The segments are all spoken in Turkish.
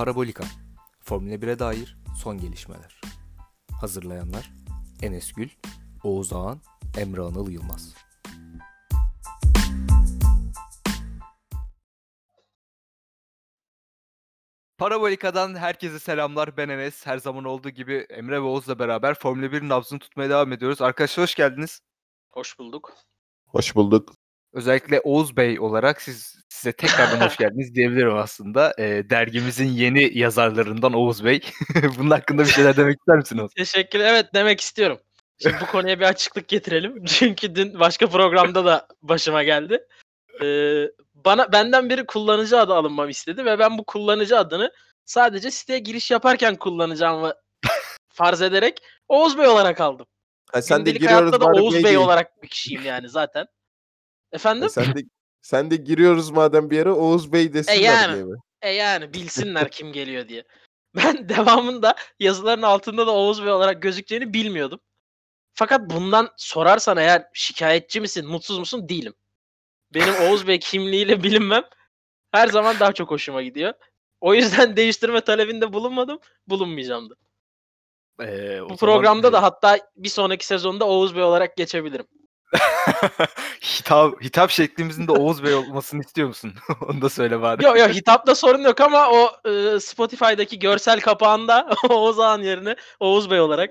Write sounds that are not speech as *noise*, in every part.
Parabolika Formula 1'e dair son gelişmeler. Hazırlayanlar Enes Gül, Oğuz Ağan, Emre Anıl Yılmaz. Parabolika'dan herkese selamlar. Ben Enes. Her zaman olduğu gibi Emre ve Oğuz'la beraber Formula 1'in nabzını tutmaya devam ediyoruz. Arkadaşlar hoş geldiniz. Hoş bulduk. Hoş bulduk. Özellikle Oğuz Bey olarak siz size tekrardan hoş *laughs* geldiniz diyebilirim aslında. Ee, dergimizin yeni yazarlarından Oğuz Bey. *laughs* Bunun hakkında bir şeyler demek ister misiniz? Teşekkür Evet demek istiyorum. Şimdi bu konuya bir açıklık getirelim. *laughs* Çünkü dün başka programda da başıma geldi. Ee, bana benden biri kullanıcı adı alınmamı istedi ve ben bu kullanıcı adını sadece siteye giriş yaparken kullanacağımı farz ederek Oğuz Bey olarak aldım. Ha, sen de Gündelik giriyoruz hayatta da Oğuz Bey Bey olarak bir kişiyim yani zaten. Efendim? Ha, sen de sen de giriyoruz madem bir yere Oğuz Bey desinler yani. diye mi? E yani bilsinler *laughs* kim geliyor diye. *laughs* Ben devamında yazıların altında da Oğuz Bey olarak gözükeceğini bilmiyordum. Fakat bundan sorarsan eğer şikayetçi misin, mutsuz musun? Değilim. Benim Oğuz Bey kimliğiyle bilinmem her zaman daha çok hoşuma gidiyor. O yüzden *laughs* değiştirme talebinde bulunmadım, bulunmayacağım da. Ee, o Bu zaman, programda e, da hatta bir sonraki sezonda Oğuz Bey olarak geçebilirim. *laughs* hitap, hitap şeklimizin de Oğuz Bey olmasını istiyor musun? *laughs* Onu da söyle bari. Yok yok hitapta sorun yok ama o e, Spotify'daki görsel kapağında *laughs* Oğuz Ağan yerine Oğuz Bey olarak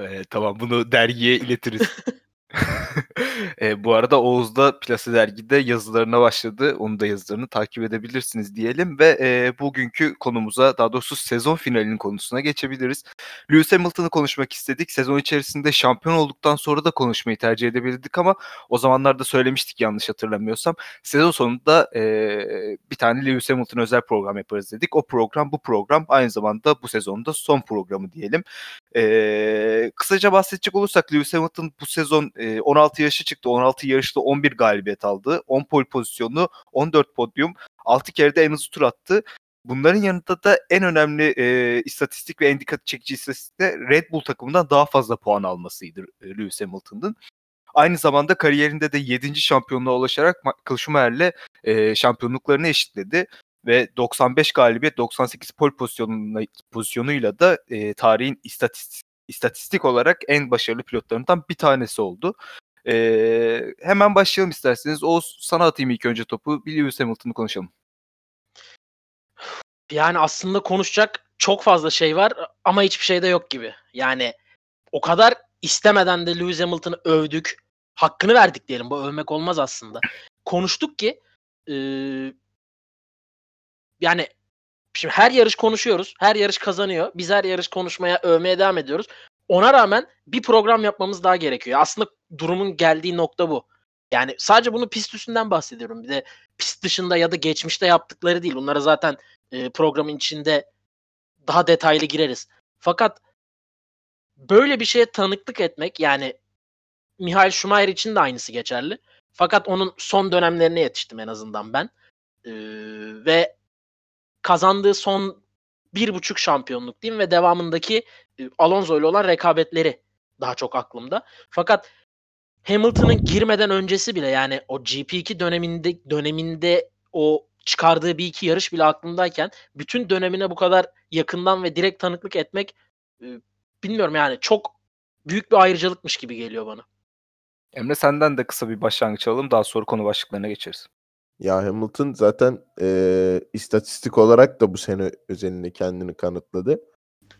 Ee, tamam bunu dergiye iletiriz. Ee, *laughs* bu arada Oğuz da Plase Dergi'de yazılarına başladı. Onu da yazılarını takip edebilirsiniz diyelim ve e, bugünkü konumuza daha doğrusu sezon finalinin konusuna geçebiliriz. Lewis Hamilton'ı konuşmak istedik. Sezon içerisinde şampiyon olduktan sonra da konuşmayı tercih edebilirdik ama o zamanlarda söylemiştik yanlış hatırlamıyorsam. Sezon sonunda e, bir tane Lewis Hamilton özel program yaparız dedik. O program bu program aynı zamanda bu sezonda son programı diyelim. Ee, kısaca bahsedecek olursak Lewis Hamilton bu sezon e, 16 yarışı çıktı. 16 yarışta 11 galibiyet aldı. 10 pole pozisyonu, 14 podyum, 6 kere de en hızlı tur attı. Bunların yanında da en önemli e, istatistik ve en dikkat çekici istatistik de Red Bull takımından daha fazla puan almasıydı e, Lewis Hamilton'ın. Aynı zamanda kariyerinde de 7. şampiyonluğa ulaşarak Michael Schumacher'le e, şampiyonluklarını eşitledi ve 95 galibiyet 98 pole pozisyonuna, pozisyonuyla da e, tarihin istatistik, istatistik olarak en başarılı pilotlarından bir tanesi oldu. E, hemen başlayalım isterseniz. Oğuz sana atayım ilk önce topu. Bir Lewis Hamilton'ı konuşalım. Yani aslında konuşacak çok fazla şey var ama hiçbir şey de yok gibi. Yani o kadar istemeden de Lewis Hamilton'ı övdük. Hakkını verdik diyelim. Bu övmek olmaz aslında. Konuştuk ki eee, yani şimdi her yarış konuşuyoruz. Her yarış kazanıyor. Biz her yarış konuşmaya, övmeye devam ediyoruz. Ona rağmen bir program yapmamız daha gerekiyor. Aslında durumun geldiği nokta bu. Yani sadece bunu pist üstünden bahsediyorum. Bir de pist dışında ya da geçmişte yaptıkları değil. Bunlara zaten e, programın içinde daha detaylı gireriz. Fakat böyle bir şeye tanıklık etmek yani Mihail Schumacher için de aynısı geçerli. Fakat onun son dönemlerine yetiştim en azından ben. Ee, ve kazandığı son bir buçuk şampiyonluk diyeyim ve devamındaki e, Alonso ile olan rekabetleri daha çok aklımda. Fakat Hamilton'ın girmeden öncesi bile yani o GP2 döneminde döneminde o çıkardığı bir iki yarış bile aklımdayken bütün dönemine bu kadar yakından ve direkt tanıklık etmek e, bilmiyorum yani çok büyük bir ayrıcalıkmış gibi geliyor bana. Emre senden de kısa bir başlangıç alalım. Daha sonra konu başlıklarına geçeriz. Ya Hamilton zaten eee, istatistik olarak da bu sene özelinde kendini kanıtladı.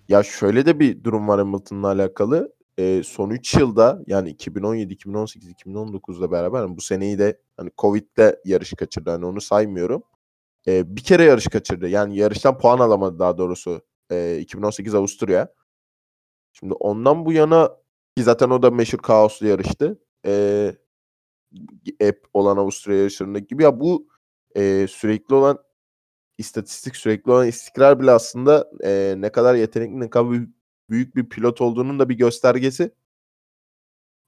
Ya şöyle de bir durum var Hamilton'la alakalı. Eee, son 3 yılda yani 2017, 2018, 2019'la beraber hani bu seneyi de hani Covid'de yarış kaçırdı. Hani onu saymıyorum. Eee, bir kere yarış kaçırdı. Yani yarıştan puan alamadı daha doğrusu. Eee, 2018 Avusturya. Şimdi ondan bu yana ki zaten o da meşhur kaoslu yarıştı. Eee hep olan Avusturya yarışlarındaki gibi ya bu eee, sürekli olan istatistik sürekli olan istikrar bile aslında eee, ne kadar yetenekli ne kadar büyük, bir pilot olduğunun da bir göstergesi.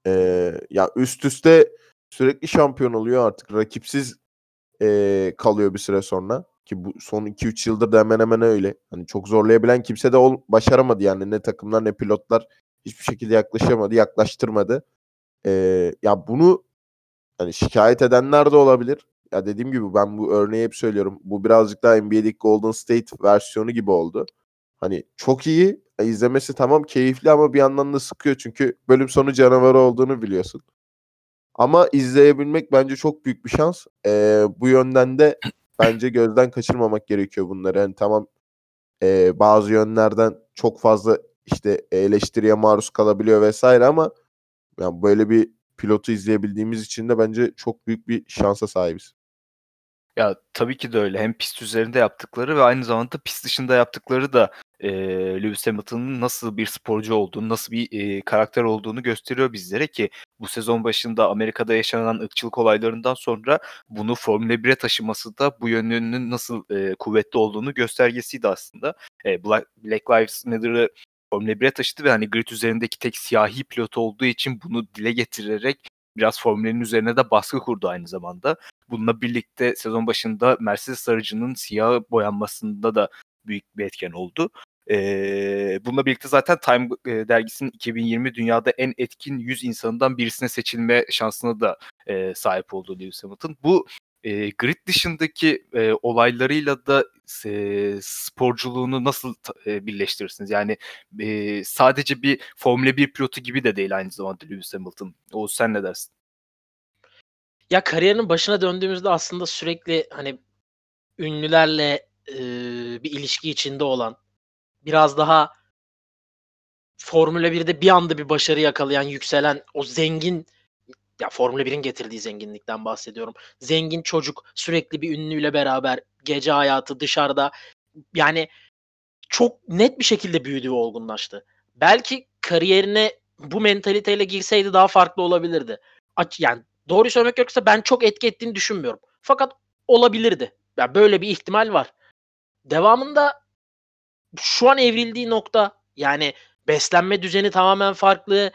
Eee, ya üst üste sürekli şampiyon oluyor artık rakipsiz eee, kalıyor bir süre sonra ki bu son 2-3 yıldır da hemen hemen öyle. Hani çok zorlayabilen kimse de ol, başaramadı yani ne takımlar ne pilotlar hiçbir şekilde yaklaşamadı, yaklaştırmadı. Eee, ya bunu hani şikayet edenler de olabilir. ya dediğim gibi ben bu örneği hep söylüyorum. Bu birazcık daha NBA'deki Golden State versiyonu gibi oldu. Hani çok iyi. e, izlemesi tamam keyifli ama bir yandan da sıkıyor çünkü bölüm sonu canavarı olduğunu biliyorsun. Ama izleyebilmek bence çok büyük bir şans. Ee, bu yönden de *clears throat* bence gözden kaçırmamak gerekiyor bunları. Yani tamam e, bazı yönlerden çok fazla işte eleştiriye maruz kalabiliyor vesaire ama yani böyle bir pilotu izleyebildiğimiz için de bence çok büyük bir şansa sahibiz. Ya tabii ki de öyle. Hem pist üzerinde yaptıkları ve aynı zamanda pist dışında yaptıkları da e, Lewis Hamilton'ın nasıl bir sporcu olduğunu, nasıl bir e, karakter olduğunu gösteriyor bizlere ki bu sezon başında Amerika'da yaşanan ırkçılık olaylarından sonra bunu Formula 1'e taşıması da bu yönünün nasıl e, kuvvetli olduğunu göstergesiydi aslında. E, Black, Black Lives Matter'ı Formula 1'e taşıdı ve hani grid üzerindeki tek siyahi pilot olduğu için bunu dile getirerek biraz Formula'nın üzerine de baskı kurdu aynı zamanda. Bununla birlikte sezon başında Mercedes aracının siyah boyanmasında da büyük bir etken oldu. Ee, bununla birlikte zaten Time e, dergisinin 2020 dünyada en etkin 100 insanından birisine seçilme şansına da e, sahip oldu Lewis Hamilton. Bu e, grid dışındaki e, olaylarıyla da e, sporculuğunu nasıl e, birleştirirsiniz? Yani e, sadece bir Formula 1 pilotu gibi de değil aynı zamanda Lewis Hamilton. Oğuz sen ne dersin? Ya kariyerinin başına döndüğümüzde aslında sürekli hani ünlülerle e, bir ilişki içinde olan biraz daha Formula 1'de bir anda bir başarı yakalayan, yükselen o zengin ya Formula 1'in getirdiği zenginlikten bahsediyorum. Zengin çocuk sürekli bir ünlüyle beraber gece hayatı dışarıda yani çok net bir şekilde büyüdü ve olgunlaştı. Belki kariyerine bu mentaliteyle girseydi daha farklı olabilirdi. Yani doğru söylemek gerekirse ben çok etki ettiğini düşünmüyorum. Fakat olabilirdi. Yani böyle bir ihtimal var. Devamında şu an evrildiği nokta yani beslenme düzeni tamamen farklı.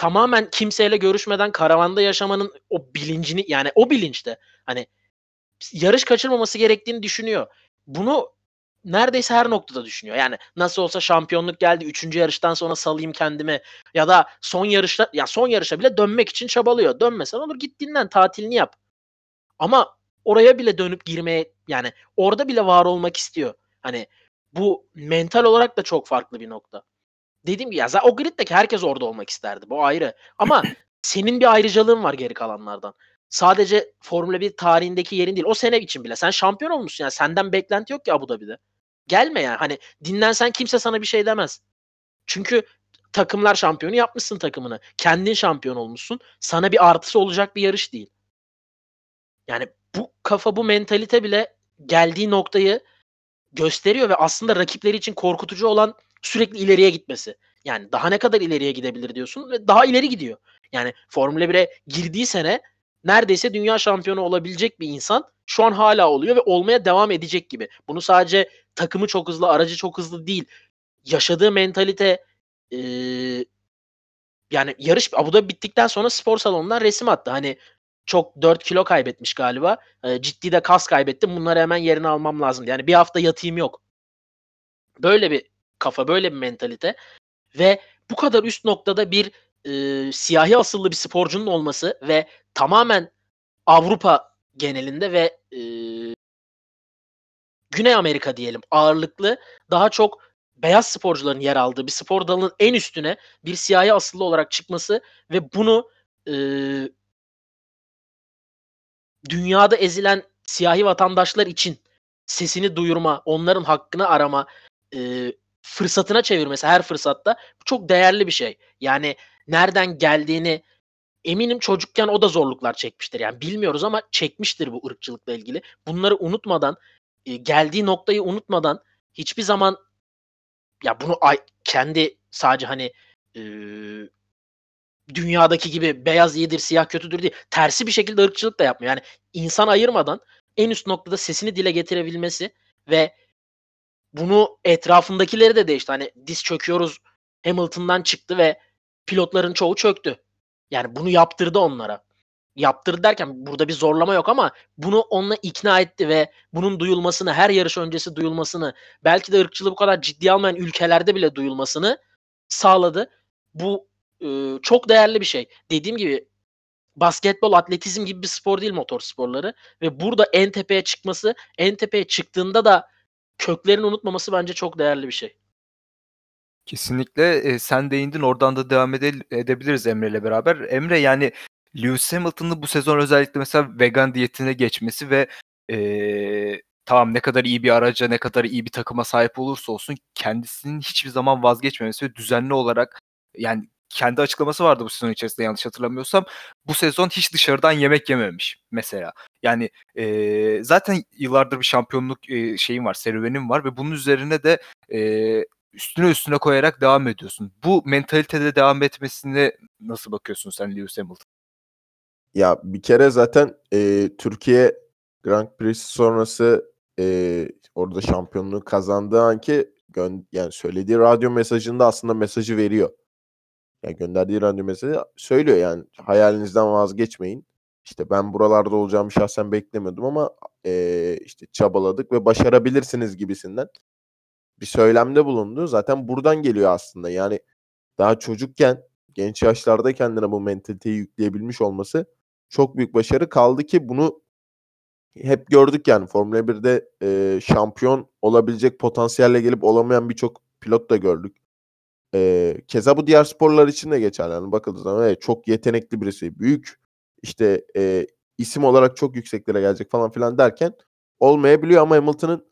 Tamamen kimseyle görüşmeden karavanda yaşamanın o bilincini yani o bilinçte hani yarış kaçırmaması gerektiğini düşünüyor. Bunu neredeyse her noktada düşünüyor. Yani nasıl olsa şampiyonluk geldi. Üçüncü yarıştan sonra salayım kendimi. Ya da son yarışta ya son yarışa bile dönmek için çabalıyor. Dönmesen olur git dinlen tatilini yap. Ama oraya bile dönüp girmeye yani orada bile var olmak istiyor. Hani bu mental olarak da çok farklı bir nokta. Gibi ya o griddeki herkes orada olmak isterdi. Bu ayrı. Ama *laughs* senin bir ayrıcalığın var geri kalanlardan. Sadece Formula 1 tarihindeki yerin değil. O sene için bile. Sen şampiyon olmuşsun yani. Senden beklenti yok ki Abu Dhabi'de. Gelme yani. Hani dinlensen kimse sana bir şey demez. Çünkü takımlar şampiyonu yapmışsın takımını. Kendin şampiyon olmuşsun. Sana bir artısı olacak bir yarış değil. Yani bu kafa bu mentalite bile geldiği noktayı gösteriyor ve aslında rakipleri için korkutucu olan sürekli ileriye gitmesi. Yani daha ne kadar ileriye gidebilir diyorsun ve daha ileri gidiyor. Yani Formula 1'e girdiği sene neredeyse dünya şampiyonu olabilecek bir insan şu an hala oluyor ve olmaya devam edecek gibi. Bunu sadece takımı çok hızlı, aracı çok hızlı değil. Yaşadığı mentalite ee, yani yarış Abu Dhabi bittikten sonra spor salonundan resim attı. Hani çok 4 kilo kaybetmiş galiba. E, ciddi de kas kaybettim. Bunları hemen yerine almam lazım. Yani bir hafta yatayım yok. Böyle bir kafa, böyle bir mentalite. Ve bu kadar üst noktada bir e, siyahi asıllı bir sporcunun olması ve tamamen Avrupa genelinde ve e, Güney Amerika diyelim ağırlıklı daha çok beyaz sporcuların yer aldığı bir spor dalının en üstüne bir siyahi asıllı olarak çıkması ve bunu e, dünyada ezilen siyahi vatandaşlar için sesini duyurma, onların hakkını arama e, fırsatına çevirmesi her fırsatta çok değerli bir şey. Yani nereden geldiğini eminim çocukken o da zorluklar çekmiştir. Yani bilmiyoruz ama çekmiştir bu ırkçılıkla ilgili. Bunları unutmadan, e, geldiği noktayı unutmadan hiçbir zaman ya bunu ay, kendi sadece hani e, dünyadaki gibi beyaz iyidir, siyah kötüdür diye tersi bir şekilde ırkçılık da yapmıyor. Yani insan ayırmadan en üst noktada sesini dile getirebilmesi ve bunu etrafındakileri de değişti. Hani diz çöküyoruz Hamilton'dan çıktı ve pilotların çoğu çöktü. Yani bunu yaptırdı onlara. Yaptırdı derken burada bir zorlama yok ama bunu onunla ikna etti ve bunun duyulmasını, her yarış öncesi duyulmasını, belki de ırkçılığı bu kadar ciddi almayan ülkelerde bile duyulmasını sağladı. Bu e, çok değerli bir şey. Dediğim gibi basketbol, atletizm gibi bir spor değil motor sporları ve burada en tepeye çıkması, en tepeye çıktığında da köklerini unutmaması bence çok değerli bir şey. Kesinlikle e, sen değindin oradan da devam ede- edebiliriz Emre ile beraber. Emre yani Lewis Hamilton'ın bu sezon özellikle mesela vegan diyetine geçmesi ve e, tamam ne kadar iyi bir araca ne kadar iyi bir takıma sahip olursa olsun kendisinin hiçbir zaman vazgeçmemesi ve düzenli olarak yani kendi açıklaması vardı bu sezon içerisinde yanlış hatırlamıyorsam. Bu sezon hiç dışarıdan yemek yememiş mesela. Yani e, zaten yıllardır bir şampiyonluk e, şeyim var, serüvenim var ve bunun üzerine de e, üstüne üstüne koyarak devam ediyorsun. Bu mentalitede devam etmesine nasıl bakıyorsun sen Lewis Hamilton? Ya bir kere zaten e, Türkiye Grand Prix sonrası e, orada şampiyonluğu kazandığı anki gön yani söylediği radyo mesajında aslında mesajı veriyor. Yani gönderdiği radyo mesajı söylüyor yani hayalinizden vazgeçmeyin. İşte ben buralarda olacağımı şahsen beklemiyordum ama e, işte çabaladık ve başarabilirsiniz gibisinden bir söylemde bulundu. Zaten buradan geliyor aslında. Yani daha çocukken genç yaşlarda kendine bu mentaliteyi yükleyebilmiş olması çok büyük başarı. Kaldı ki bunu hep gördük yani Formula 1'de e, şampiyon olabilecek potansiyelle gelip olamayan birçok pilot da gördük. E, keza bu diğer sporlar için de geçerli. Yani bakıldığı zaman evet, çok yetenekli birisi, büyük işte e, isim olarak çok yükseklere gelecek falan filan derken olmayabiliyor ama Hamilton'ın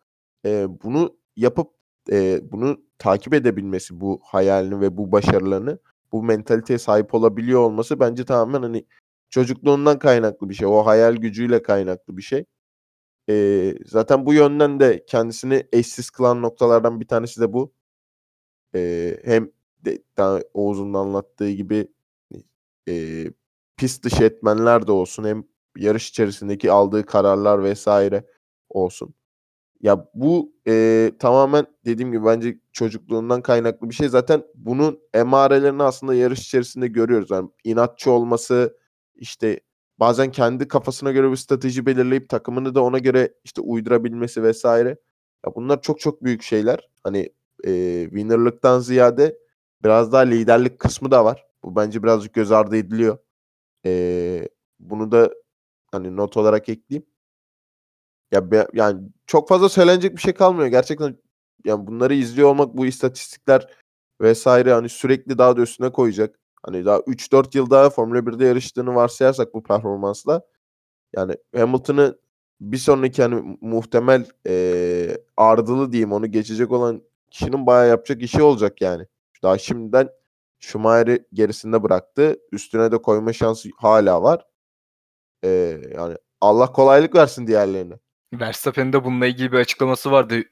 e, bunu yapıp e, bunu takip edebilmesi bu hayalini ve bu başarılarını bu mentaliteye sahip olabiliyor olması bence tamamen hani çocukluğundan kaynaklı bir şey. O hayal gücüyle kaynaklı bir şey. E, zaten bu yönden de kendisini eşsiz kılan noktalardan bir tanesi de bu. E, hem de, daha Oğuz'un anlattığı gibi e, pist dışı etmenler de olsun hem yarış içerisindeki aldığı kararlar vesaire olsun. Ya bu e, tamamen dediğim gibi bence çocukluğundan kaynaklı bir şey. Zaten bunun emarelerini aslında yarış içerisinde görüyoruz. Yani inatçı olması, işte bazen kendi kafasına göre bir strateji belirleyip takımını da ona göre işte uydurabilmesi vesaire. Ya bunlar çok çok büyük şeyler. Hani e, winnerlıktan ziyade biraz daha liderlik kısmı da var. Bu bence birazcık göz ardı ediliyor. E, bunu da hani not olarak ekleyeyim. Ya be, yani çok fazla söylenecek bir şey kalmıyor. Gerçekten yani bunları izliyor olmak bu istatistikler vesaire hani sürekli daha da üstüne koyacak. Hani daha 3-4 yıl daha Formula 1'de yarıştığını varsayarsak bu performansla yani Hamilton'ı bir sonraki hani muhtemel e, ardılı diyeyim onu geçecek olan kişinin bayağı yapacak işi olacak yani. Daha şimdiden Schumacher'i gerisinde bıraktı. Üstüne de koyma şansı hala var. E, yani Allah kolaylık versin diğerlerine. Verstappen'in de bununla ilgili bir açıklaması vardı.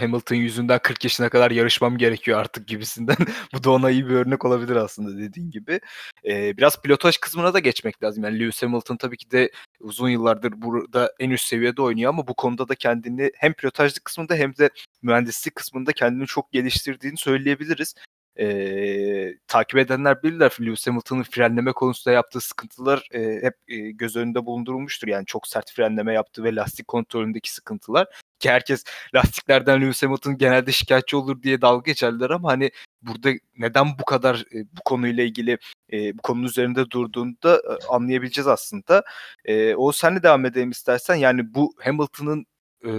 Hamilton yüzünden 40 yaşına kadar yarışmam gerekiyor artık gibisinden. *laughs* Bu da ona iyi bir örnek olabilir aslında dediğin gibi. E, biraz pilotaj kısmına da geçmek lazım. Yani Lewis Hamilton tabii ki de uzun yıllardır burada en üst seviyede oynuyor ama bu konuda da kendini hem pilotajlık kısmında hem de mühendislik kısmında kendini çok geliştirdiğini söyleyebiliriz e, takip edenler bilirler Lewis Hamilton'ın frenleme konusunda yaptığı sıkıntılar e, hep e, göz önünde bulundurulmuştur. Yani çok sert frenleme yaptı ve lastik kontrolündeki sıkıntılar. Ki herkes lastiklerden Lewis Hamilton genelde şikayetçi olur diye dalga geçerler ama hani burada neden bu kadar e, bu konuyla ilgili e, bu konunun üzerinde durduğunu da e, anlayabileceğiz aslında. E, o senle devam edelim istersen. Yani bu Hamilton'ın e,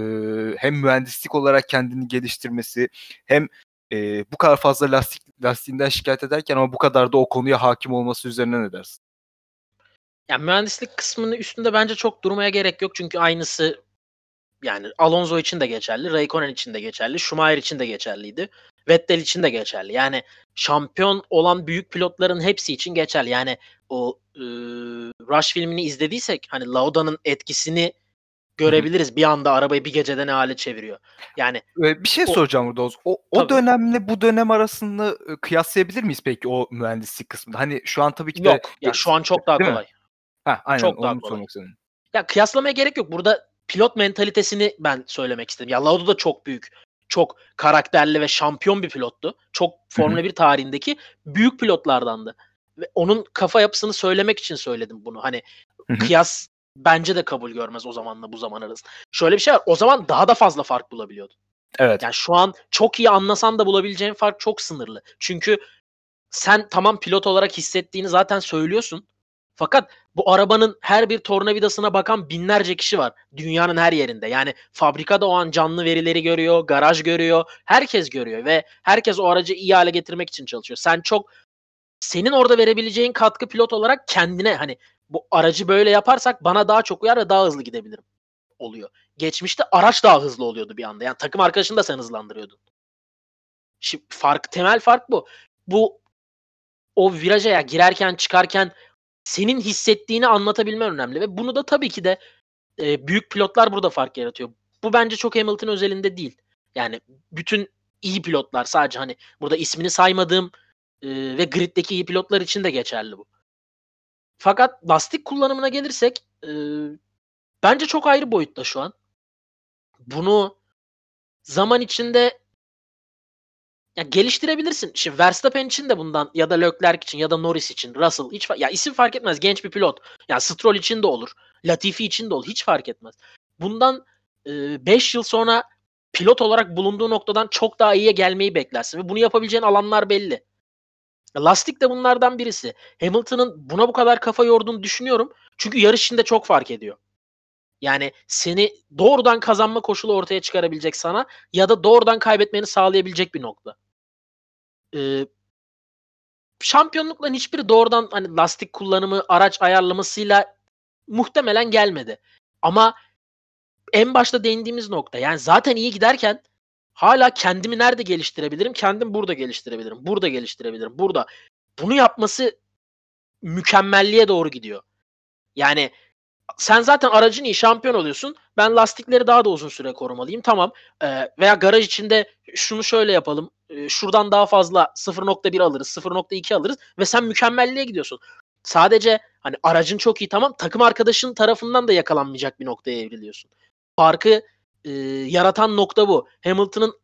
hem mühendislik olarak kendini geliştirmesi hem e, bu kadar fazla lastik lastiğinden şikayet ederken ama bu kadar da o konuya hakim olması üzerine ne dersin? Ya mühendislik kısmının üstünde bence çok durmaya gerek yok çünkü aynısı yani Alonso için de geçerli, Raikkonen için de geçerli, Schumacher için de geçerliydi. Vettel için de geçerli. Yani şampiyon olan büyük pilotların hepsi için geçerli. Yani o e, Rush filmini izlediysek hani Lauda'nın etkisini görebiliriz. Bir anda arabayı bir gecede ne hale çeviriyor. Yani bir şey o, soracağım burada Oğuz. O, o dönemle bu dönem arasında kıyaslayabilir miyiz peki o mühendislik kısmında? Hani şu an tabii ki de Yok. Ya şu an çok daha kolay. Ha, aynen çok daha kolay. Ya kıyaslamaya gerek yok. Burada pilot mentalitesini ben söylemek istedim. Ya Lauda da çok büyük, çok karakterli ve şampiyon bir pilottu. Çok Formula 1 tarihindeki büyük pilotlardandı. Ve onun kafa yapısını söylemek için söyledim bunu. Hani kıyas bence de kabul görmez o zamanla bu zaman arasında. Şöyle bir şey var. O zaman daha da fazla fark bulabiliyordun. Evet. Yani şu an çok iyi anlasan da bulabileceğin fark çok sınırlı. Çünkü sen tamam pilot olarak hissettiğini zaten söylüyorsun. Fakat Bu arabanın her bir tornavidasına bakan binlerce kişi var dünyanın her yerinde. Yani fabrikada o an canlı verileri görüyor, garaj görüyor, herkes görüyor ve herkes o aracı iyi hale getirmek için çalışıyor. Sen çok senin orada verebileceğin katkı pilot olarak kendine hani bu aracı böyle yaparsak bana daha çok uyar ve daha hızlı gidebilirim oluyor. Geçmişte araç daha hızlı oluyordu bir anda. Yani takım arkadaşını da sen hızlandırıyordun. Şimdi fark temel fark bu. Bu o viraja ya girerken çıkarken senin hissettiğini anlatabilmen önemli ve bunu da tabii ki de e, büyük pilotlar burada fark yaratıyor. Bu bence çok Hamilton özelinde değil. Yani bütün iyi pilotlar sadece hani burada ismini saymadığım e, ve griddeki iyi pilotlar için de geçerli bu. Fakat lastik kullanımına gelirsek e, bence çok ayrı boyutta şu an. Bunu zaman içinde ya geliştirebilirsin. Şimdi Verstappen için de bundan ya da Leclerc için ya da Norris için, Russell hiç ya isim fark etmez. Genç bir pilot. Ya Stroll için de olur. Latifi için de olur. Hiç fark etmez. Bundan 5 e, yıl sonra pilot olarak bulunduğu noktadan çok daha iyiye gelmeyi beklersin ve bunu yapabileceğin alanlar belli. Lastik de bunlardan birisi. Hamilton'ın buna bu kadar kafa yorduğunu düşünüyorum. Çünkü yarış içinde çok fark ediyor. Yani seni doğrudan kazanma koşulu ortaya çıkarabilecek sana ya da doğrudan kaybetmeni sağlayabilecek bir nokta. Ee, şampiyonlukların hiçbiri doğrudan hani lastik kullanımı, araç ayarlamasıyla muhtemelen gelmedi. Ama en başta değindiğimiz nokta yani zaten iyi giderken hala kendimi nerede geliştirebilirim? Kendim burada geliştirebilirim. Burada geliştirebilirim. Burada. Bunu yapması mükemmelliğe doğru gidiyor. Yani sen zaten aracın iyi şampiyon oluyorsun. Ben lastikleri daha da uzun süre korumalıyım. Tamam. Ee, veya garaj içinde şunu şöyle yapalım. Ee, şuradan daha fazla 0.1 alırız, 0.2 alırız ve sen mükemmelliğe gidiyorsun. Sadece hani aracın çok iyi tamam takım arkadaşın tarafından da yakalanmayacak bir noktaya evriliyorsun. Farkı e, yaratan nokta bu. Hamilton'ın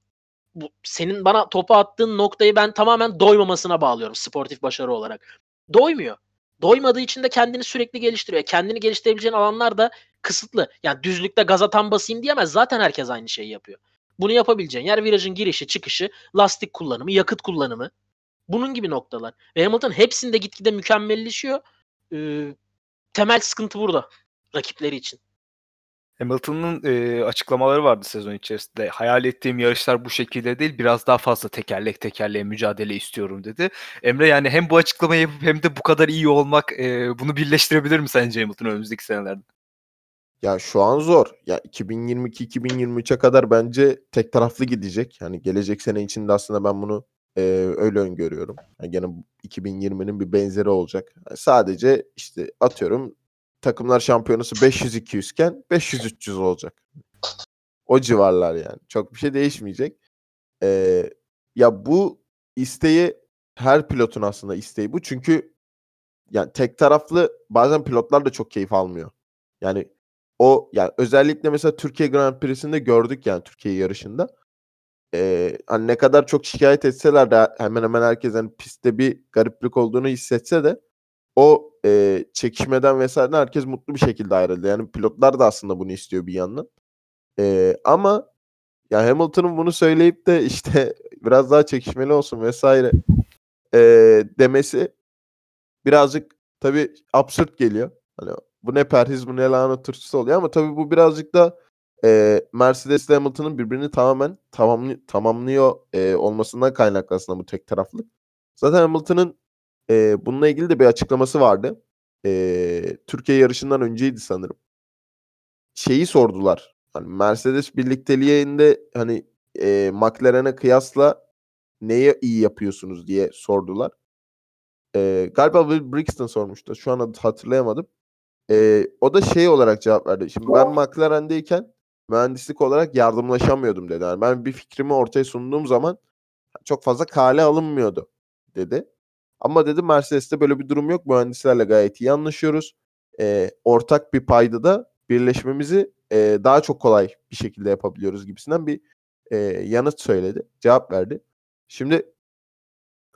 bu, senin bana topu attığın noktayı ben tamamen doymamasına bağlıyorum sportif başarı olarak. Doymuyor. Doymadığı için de kendini sürekli geliştiriyor. Kendini geliştirebileceğin alanlar da kısıtlı. Yani düzlükte gaza tam basayım diyemez. Zaten herkes aynı şeyi yapıyor. Bunu yapabileceğin yer virajın girişi, çıkışı, lastik kullanımı, yakıt kullanımı. Bunun gibi noktalar. Ve Hamilton hepsinde gitgide mükemmelleşiyor. Ee, temel sıkıntı burada rakipleri için. Hamilton'ın e, açıklamaları vardı sezon içerisinde. Hayal ettiğim yarışlar bu şekilde değil, biraz daha fazla tekerlek tekerleğe mücadele istiyorum dedi. Emre yani hem bu açıklamayı yapıp hem de bu kadar iyi olmak e, bunu birleştirebilir mi sence Hamilton önümüzdeki senelerde? Ya şu an zor. Ya 2022-2023'e kadar bence tek taraflı gidecek. Yani gelecek sene içinde aslında ben bunu e, öyle öngörüyorum. Yani gene 2020'nin bir benzeri olacak. Yani sadece işte atıyorum takımlar şampiyonası 500-200 iken 500-300 olacak. O civarlar yani. Çok bir şey değişmeyecek. Ee, ya bu isteği her pilotun aslında isteği bu. Çünkü yani tek taraflı bazen pilotlar da çok keyif almıyor. Yani o yani özellikle mesela Türkiye Grand Prix'sinde gördük yani Türkiye yarışında. Ee, hani ne kadar çok şikayet etseler de hemen hemen herkes hani pistte bir gariplik olduğunu hissetse de o e, çekişmeden vesaire herkes mutlu bir şekilde ayrıldı. Yani pilotlar da aslında bunu istiyor bir yandan. E, ama ya Hamilton'ın bunu söyleyip de işte *laughs* biraz daha çekişmeli olsun vesaire e, demesi birazcık tabii absürt geliyor. Hani bu ne perhiz bu ne lanet turşusu oluyor ama tabii bu birazcık da e, Mercedes ile Hamilton'ın birbirini tamamen tamamlı, tamamlıyor e, olmasından kaynaklı aslında bu tek taraflık. Zaten Hamilton'ın e, bununla ilgili de bir açıklaması vardı. E, Türkiye yarışından önceydi sanırım. Şeyi sordular. Hani Mercedes birlikteliğinde hani e, McLaren'e kıyasla neye iyi yapıyorsunuz diye sordular. E, galiba Will Brixton sormuştu. Şu an hatırlayamadım. E, o da şey olarak cevap verdi. Şimdi ben McLaren'deyken mühendislik olarak yardımlaşamıyordum dedi. Yani ben bir fikrimi ortaya sunduğum zaman çok fazla kale alınmıyordu dedi. Ama dedi Mercedes'te böyle bir durum yok. Mühendislerle gayet iyi anlaşıyoruz. E, ortak bir payda da birleşmemizi e, daha çok kolay bir şekilde yapabiliyoruz gibisinden bir e, yanıt söyledi. Cevap verdi. Şimdi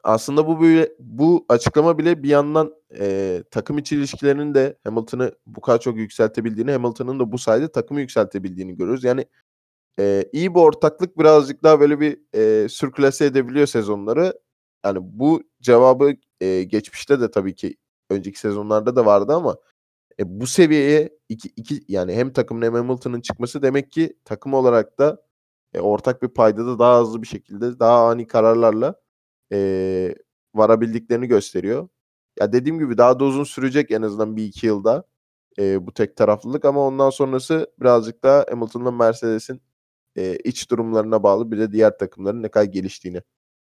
aslında bu böyle bu açıklama bile bir yandan e, takım içi ilişkilerinin de Hamilton'ı bu kadar çok yükseltebildiğini, Hamilton'ın da bu sayede takımı yükseltebildiğini görüyoruz. Yani e, iyi bir ortaklık birazcık daha böyle bir e, sürklase edebiliyor sezonları. Yani bu cevabı e, geçmişte de tabii ki önceki sezonlarda da vardı ama E, bu seviyeye iki, iki yani hem takımın hem Hamilton'ın çıkması demek ki takım olarak da e, ortak bir payda da daha hızlı bir şekilde daha ani kararlarla e, varabildiklerini gösteriyor. Ya dediğim gibi daha da uzun sürecek en azından bir iki yılda e, bu tek taraflılık ama ondan sonrası birazcık daha Hamilton'la Mercedes'in e, iç durumlarına bağlı bir de diğer takımların ne kadar geliştiğini.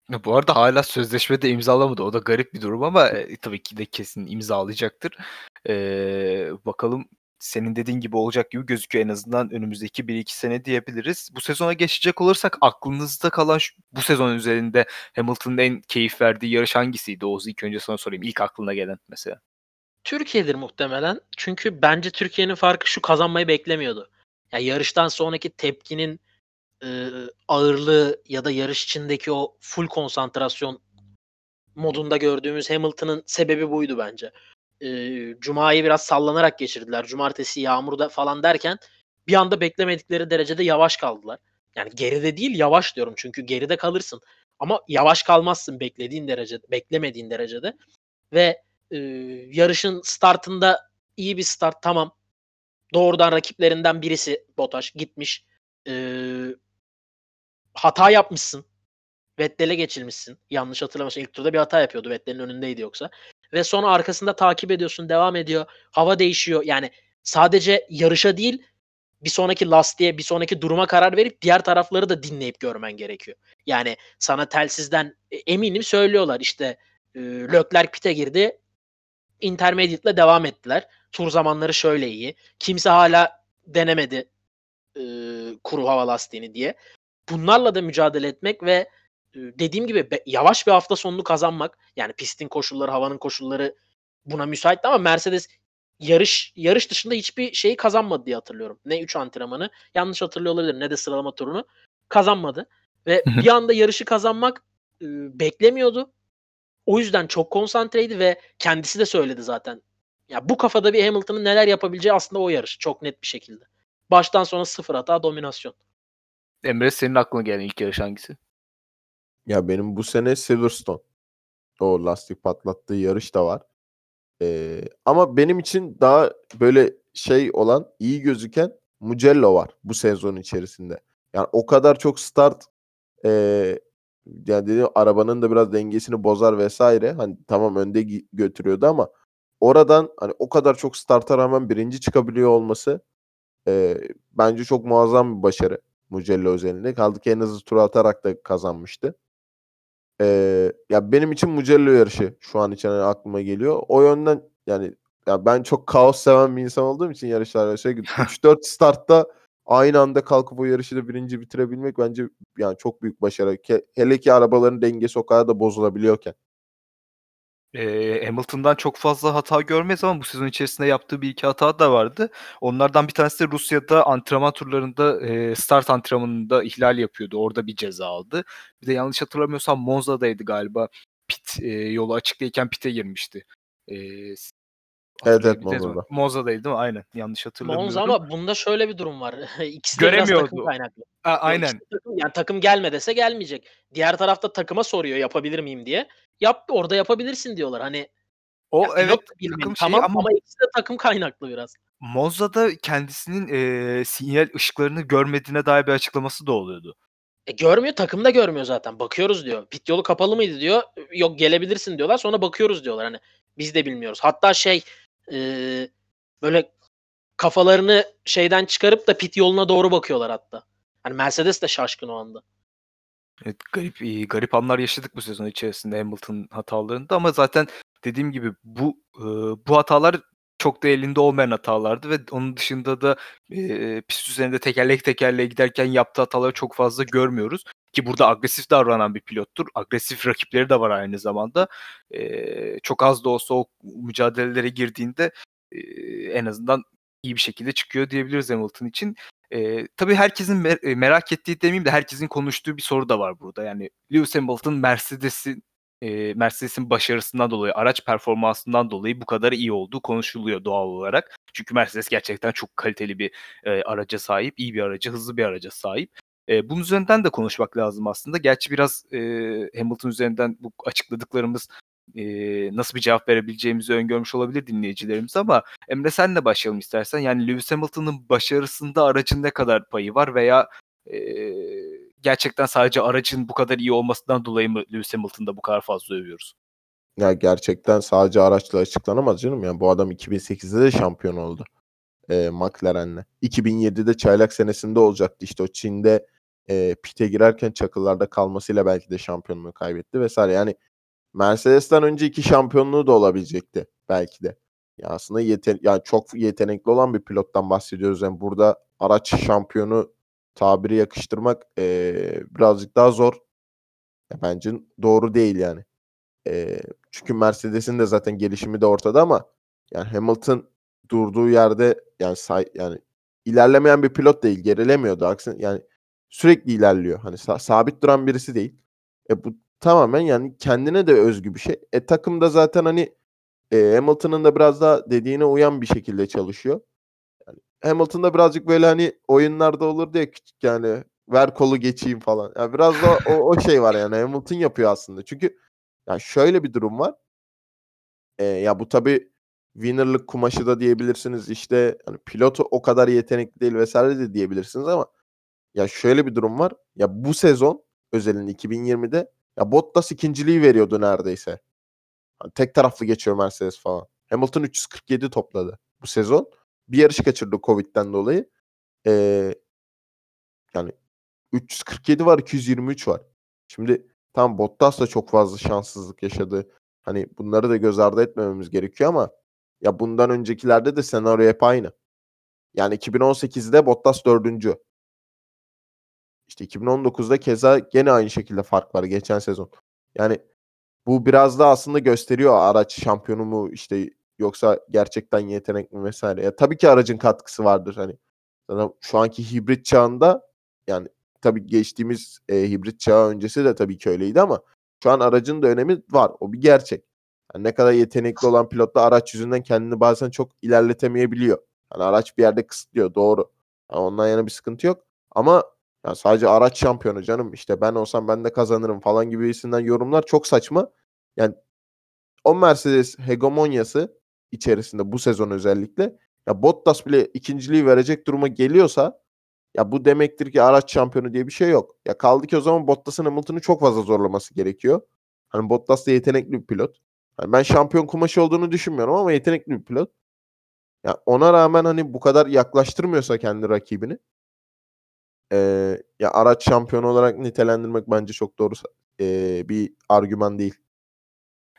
Bu arada hala sözleşme de imzalamadı. O da garip bir durum ama e, tabii ki de kesin imzalayacaktır. E, bakalım senin dediğin gibi olacak gibi gözüküyor en azından önümüzdeki 1-2 sene diyebiliriz. Bu sezona geçecek olursak aklınızda kalan şu, bu sezon üzerinde Hamilton'ın en keyif verdiği yarış hangisiydi? Oğuz ilk önce sana sorayım. İlk aklına gelen mesela. Türkiye'dir muhtemelen. Çünkü bence Türkiye'nin farkı şu kazanmayı beklemiyordu. Yani yarıştan sonraki tepkinin e, ağırlığı ya da yarış içindeki o full konsantrasyon modunda gördüğümüz Hamilton'ın sebebi buydu bence. E, Cuma'yı biraz sallanarak geçirdiler. Cumartesi yağmurda falan derken bir anda beklemedikleri derecede yavaş kaldılar. Yani geride değil yavaş diyorum çünkü geride kalırsın. Ama yavaş kalmazsın beklediğin derecede, beklemediğin derecede. Ve e, yarışın startında iyi bir start tamam. Doğrudan rakiplerinden birisi Botaş gitmiş. E, hata yapmışsın. Vettel'e geçilmişsin. Yanlış hatırlamıyorsam ilk turda bir hata yapıyordu. Vettel'in önündeydi yoksa. Ve sonra arkasında takip ediyorsun. Devam ediyor. Hava değişiyor. Yani sadece yarışa değil bir sonraki lastiğe, bir sonraki duruma karar verip diğer tarafları da dinleyip görmen gerekiyor. Yani sana telsizden e, eminim söylüyorlar işte e, Leclerc pite girdi. Intermediate'le devam ettiler. Tur zamanları şöyle iyi. Kimse hala denemedi e, kuru hava lastiğini diye bunlarla da mücadele etmek ve dediğim gibi yavaş bir hafta sonunu kazanmak yani pistin koşulları, havanın koşulları buna müsaitti ama Mercedes yarış yarış dışında hiçbir şeyi kazanmadı diye hatırlıyorum. Ne 3 antrenmanı yanlış hatırlıyor olabilir ne de sıralama turunu kazanmadı. Ve bir anda yarışı kazanmak e, beklemiyordu. O yüzden çok konsantreydi ve kendisi de söyledi zaten. Ya bu kafada bir Hamilton'ın neler yapabileceği aslında o yarış çok net bir şekilde. Baştan sona sıfır hata dominasyon. Emre senin aklına gelen ilk yarış hangisi? Ya benim bu sene Silverstone. O lastik patlattığı yarış da var. Ee, ama benim için daha böyle şey olan, iyi gözüken Mugello var bu sezon içerisinde. Yani o kadar çok start e, yani dediğim arabanın da biraz dengesini bozar vesaire. Hani tamam önde götürüyordu ama oradan hani o kadar çok starta rağmen birinci çıkabiliyor olması e, bence çok muazzam bir başarı. Mugello özelinde. Kaldı ki en hızlı tur atarak da kazanmıştı. Ee, ya benim için Mugello yarışı şu an için hani aklıma geliyor. O yönden yani ya ben çok kaos seven bir insan olduğum için yarışlarda şey *laughs* 3-4 startta aynı anda kalkıp o yarışı da birinci bitirebilmek bence yani çok büyük başarı. Hele ki arabaların dengesi o kadar da bozulabiliyorken. Eee, Hamilton'dan çok fazla hata görmeyiz ama bu sezon içerisinde yaptığı bir iki hata da vardı. Onlardan bir tanesi de Rusya'da antrenman turlarında, eee, start antrenmanında ihlal yapıyordu. Orada bir ceza aldı. Bir de yanlış hatırlamıyorsam Monza'daydı galiba. Pit, eee, yolu açıktayken pit'e girmişti. Eee, Evet, evet hatırlayabildiniz mi? Monza'da. Monza'daydı değil mi? Aynen. Yanlış hatırlamıyorum. Monza ama bunda şöyle bir durum var. *laughs* İkisi de biraz takım Göremiyordu. kaynaklı. A aynen. ikisi de takım, yani takım gelme dese gelmeyecek. Diğer tarafta takıma soruyor yapabilir miyim diye. Yap orada yapabilirsin diyorlar. Hani O ya evet, takım şeyi tamam ama ama ikisi de takım kaynaklı biraz. Monza'da kendisinin, eee, sinyal ışıklarını görmediğine dair bir açıklaması da oluyordu. E, görmüyor, takım da görmüyor zaten. Bakıyoruz diyor. Pit yolu kapalı mıydı diyor. Yok gelebilirsin diyorlar. Sonra bakıyoruz diyorlar. Hani biz de bilmiyoruz. Hatta şey eee, böyle kafalarını şeyden çıkarıp da pit yoluna doğru bakıyorlar hatta. Hani Mercedes de şaşkın o anda. Evet, garip garip anlar yaşadık bu sezon içerisinde Hamilton hatalarında ama zaten dediğim gibi bu, bu hatalar çok da elinde olmayan hatalardı ve onun dışında da, pist üzerinde tekerlek tekerleğe giderken yaptığı hataları çok fazla görmüyoruz ki burada agresif davranan bir pilottur. Agresif rakipleri de var aynı zamanda. Eee, çok az da olsa o mücadelelere girdiğinde, eee, en azından iyi bir şekilde çıkıyor diyebiliriz Hamilton için. Eee, tabii herkesin me eee, merak ettiği demeyeyim de herkesin konuştuğu bir soru da var burada. Yani Lewis Hamilton Mercedes'in, eee, Mercedes'in başarısından dolayı, araç performansından dolayı bu kadar iyi olduğu konuşuluyor doğal olarak. Çünkü Mercedes gerçekten çok kaliteli bir, eee, araca sahip, iyi bir araca, hızlı bir araca sahip. Eee, bunun üzerinden de konuşmak lazım aslında. Gerçi biraz, eee, Hamilton üzerinden bu açıkladıklarımız e, nasıl bir cevap verebileceğimizi öngörmüş olabilir dinleyicilerimiz ama Emre senle başlayalım istersen. Yani Lewis Hamilton'ın başarısında aracın ne kadar payı var veya e, gerçekten sadece aracın bu kadar iyi olmasından dolayı mı Lewis Hamilton'da bu kadar fazla övüyoruz? Ya gerçekten sadece araçla açıklanamaz canım. Yani bu adam 2008'de de şampiyon oldu. E, McLaren'le. 2007'de çaylak senesinde olacaktı. İşte o Çin'de e, pite girerken çakıllarda kalmasıyla belki de şampiyonluğu kaybetti vesaire. Yani Mercedes'ten önce iki şampiyonluğu da olabilecekti belki de. Ya aslında yeten yani çok yetenekli olan bir pilottan bahsediyoruz. Yani burada araç şampiyonu tabiri yakıştırmak e, birazcık daha zor. Ya bence doğru değil yani. E, çünkü Mercedes'in de zaten gelişimi de ortada ama yani Hamilton durduğu yerde yani say, yani ilerlemeyen bir pilot değil, gerilemiyordu. Aksine yani sürekli ilerliyor. Hani sa- sabit duran birisi değil. E bu tamamen yani kendine de özgü bir şey. E takım da zaten hani e, Hamilton'ın da biraz daha dediğine uyan bir şekilde çalışıyor. Yani Hamilton'da birazcık böyle hani oyunlarda olur diye küçük yani ver kolu geçeyim falan. Yani biraz da o, o şey var yani Hamilton yapıyor aslında. Çünkü ya şöyle bir durum var. E, ya bu tabii winner'lık kumaşı da diyebilirsiniz. İşte hani pilotu o kadar yetenekli değil vesaire de diyebilirsiniz ama ya şöyle bir durum var. Ya bu sezon özelinde 2020'de ya Bottas ikinciliği veriyordu neredeyse. Hani tek taraflı geçiyor Mercedes falan. Hamilton 347 topladı bu sezon. Bir yarış kaçırdı Covid'den dolayı. Ee, yani 347 var 223 var. Şimdi tam Bottas da çok fazla şanssızlık yaşadı. Hani bunları da göz ardı etmememiz gerekiyor ama ya bundan öncekilerde de senaryo hep aynı. Yani 2018'de Bottas dördüncü. İşte 2019'da keza gene aynı şekilde fark var geçen sezon. Yani bu biraz da aslında gösteriyor araç şampiyonu mu işte yoksa gerçekten yetenek mi vesaire. Ya tabii ki aracın katkısı vardır hani. Şu anki hibrit çağında yani tabii geçtiğimiz e, hibrit çağı öncesi de tabii ki öyleydi ama şu an aracın da önemi var. O bir gerçek. Yani ne kadar yetenekli olan pilot da araç yüzünden kendini bazen çok ilerletemeyebiliyor. Yani araç bir yerde kısıtlıyor doğru. Yani ondan yana bir sıkıntı yok. Ama yani sadece araç şampiyonu canım işte ben olsam ben de kazanırım falan gibisinden yorumlar çok saçma. Yani o Mercedes hegemonyası içerisinde bu sezon özellikle ya Bottas bile ikinciliği verecek duruma geliyorsa ya bu demektir ki araç şampiyonu diye bir şey yok. Ya kaldı ki o zaman Bottas'ın Hamilton'ı çok fazla zorlaması gerekiyor. Hani Bottas da yetenekli bir pilot. Yani ben şampiyon kumaşı olduğunu düşünmüyorum ama yetenekli bir pilot. Ya ona rağmen hani bu kadar yaklaştırmıyorsa kendi rakibini Eee, ya araç şampiyonu olarak nitelendirmek bence çok doğru eee, bir argüman değil.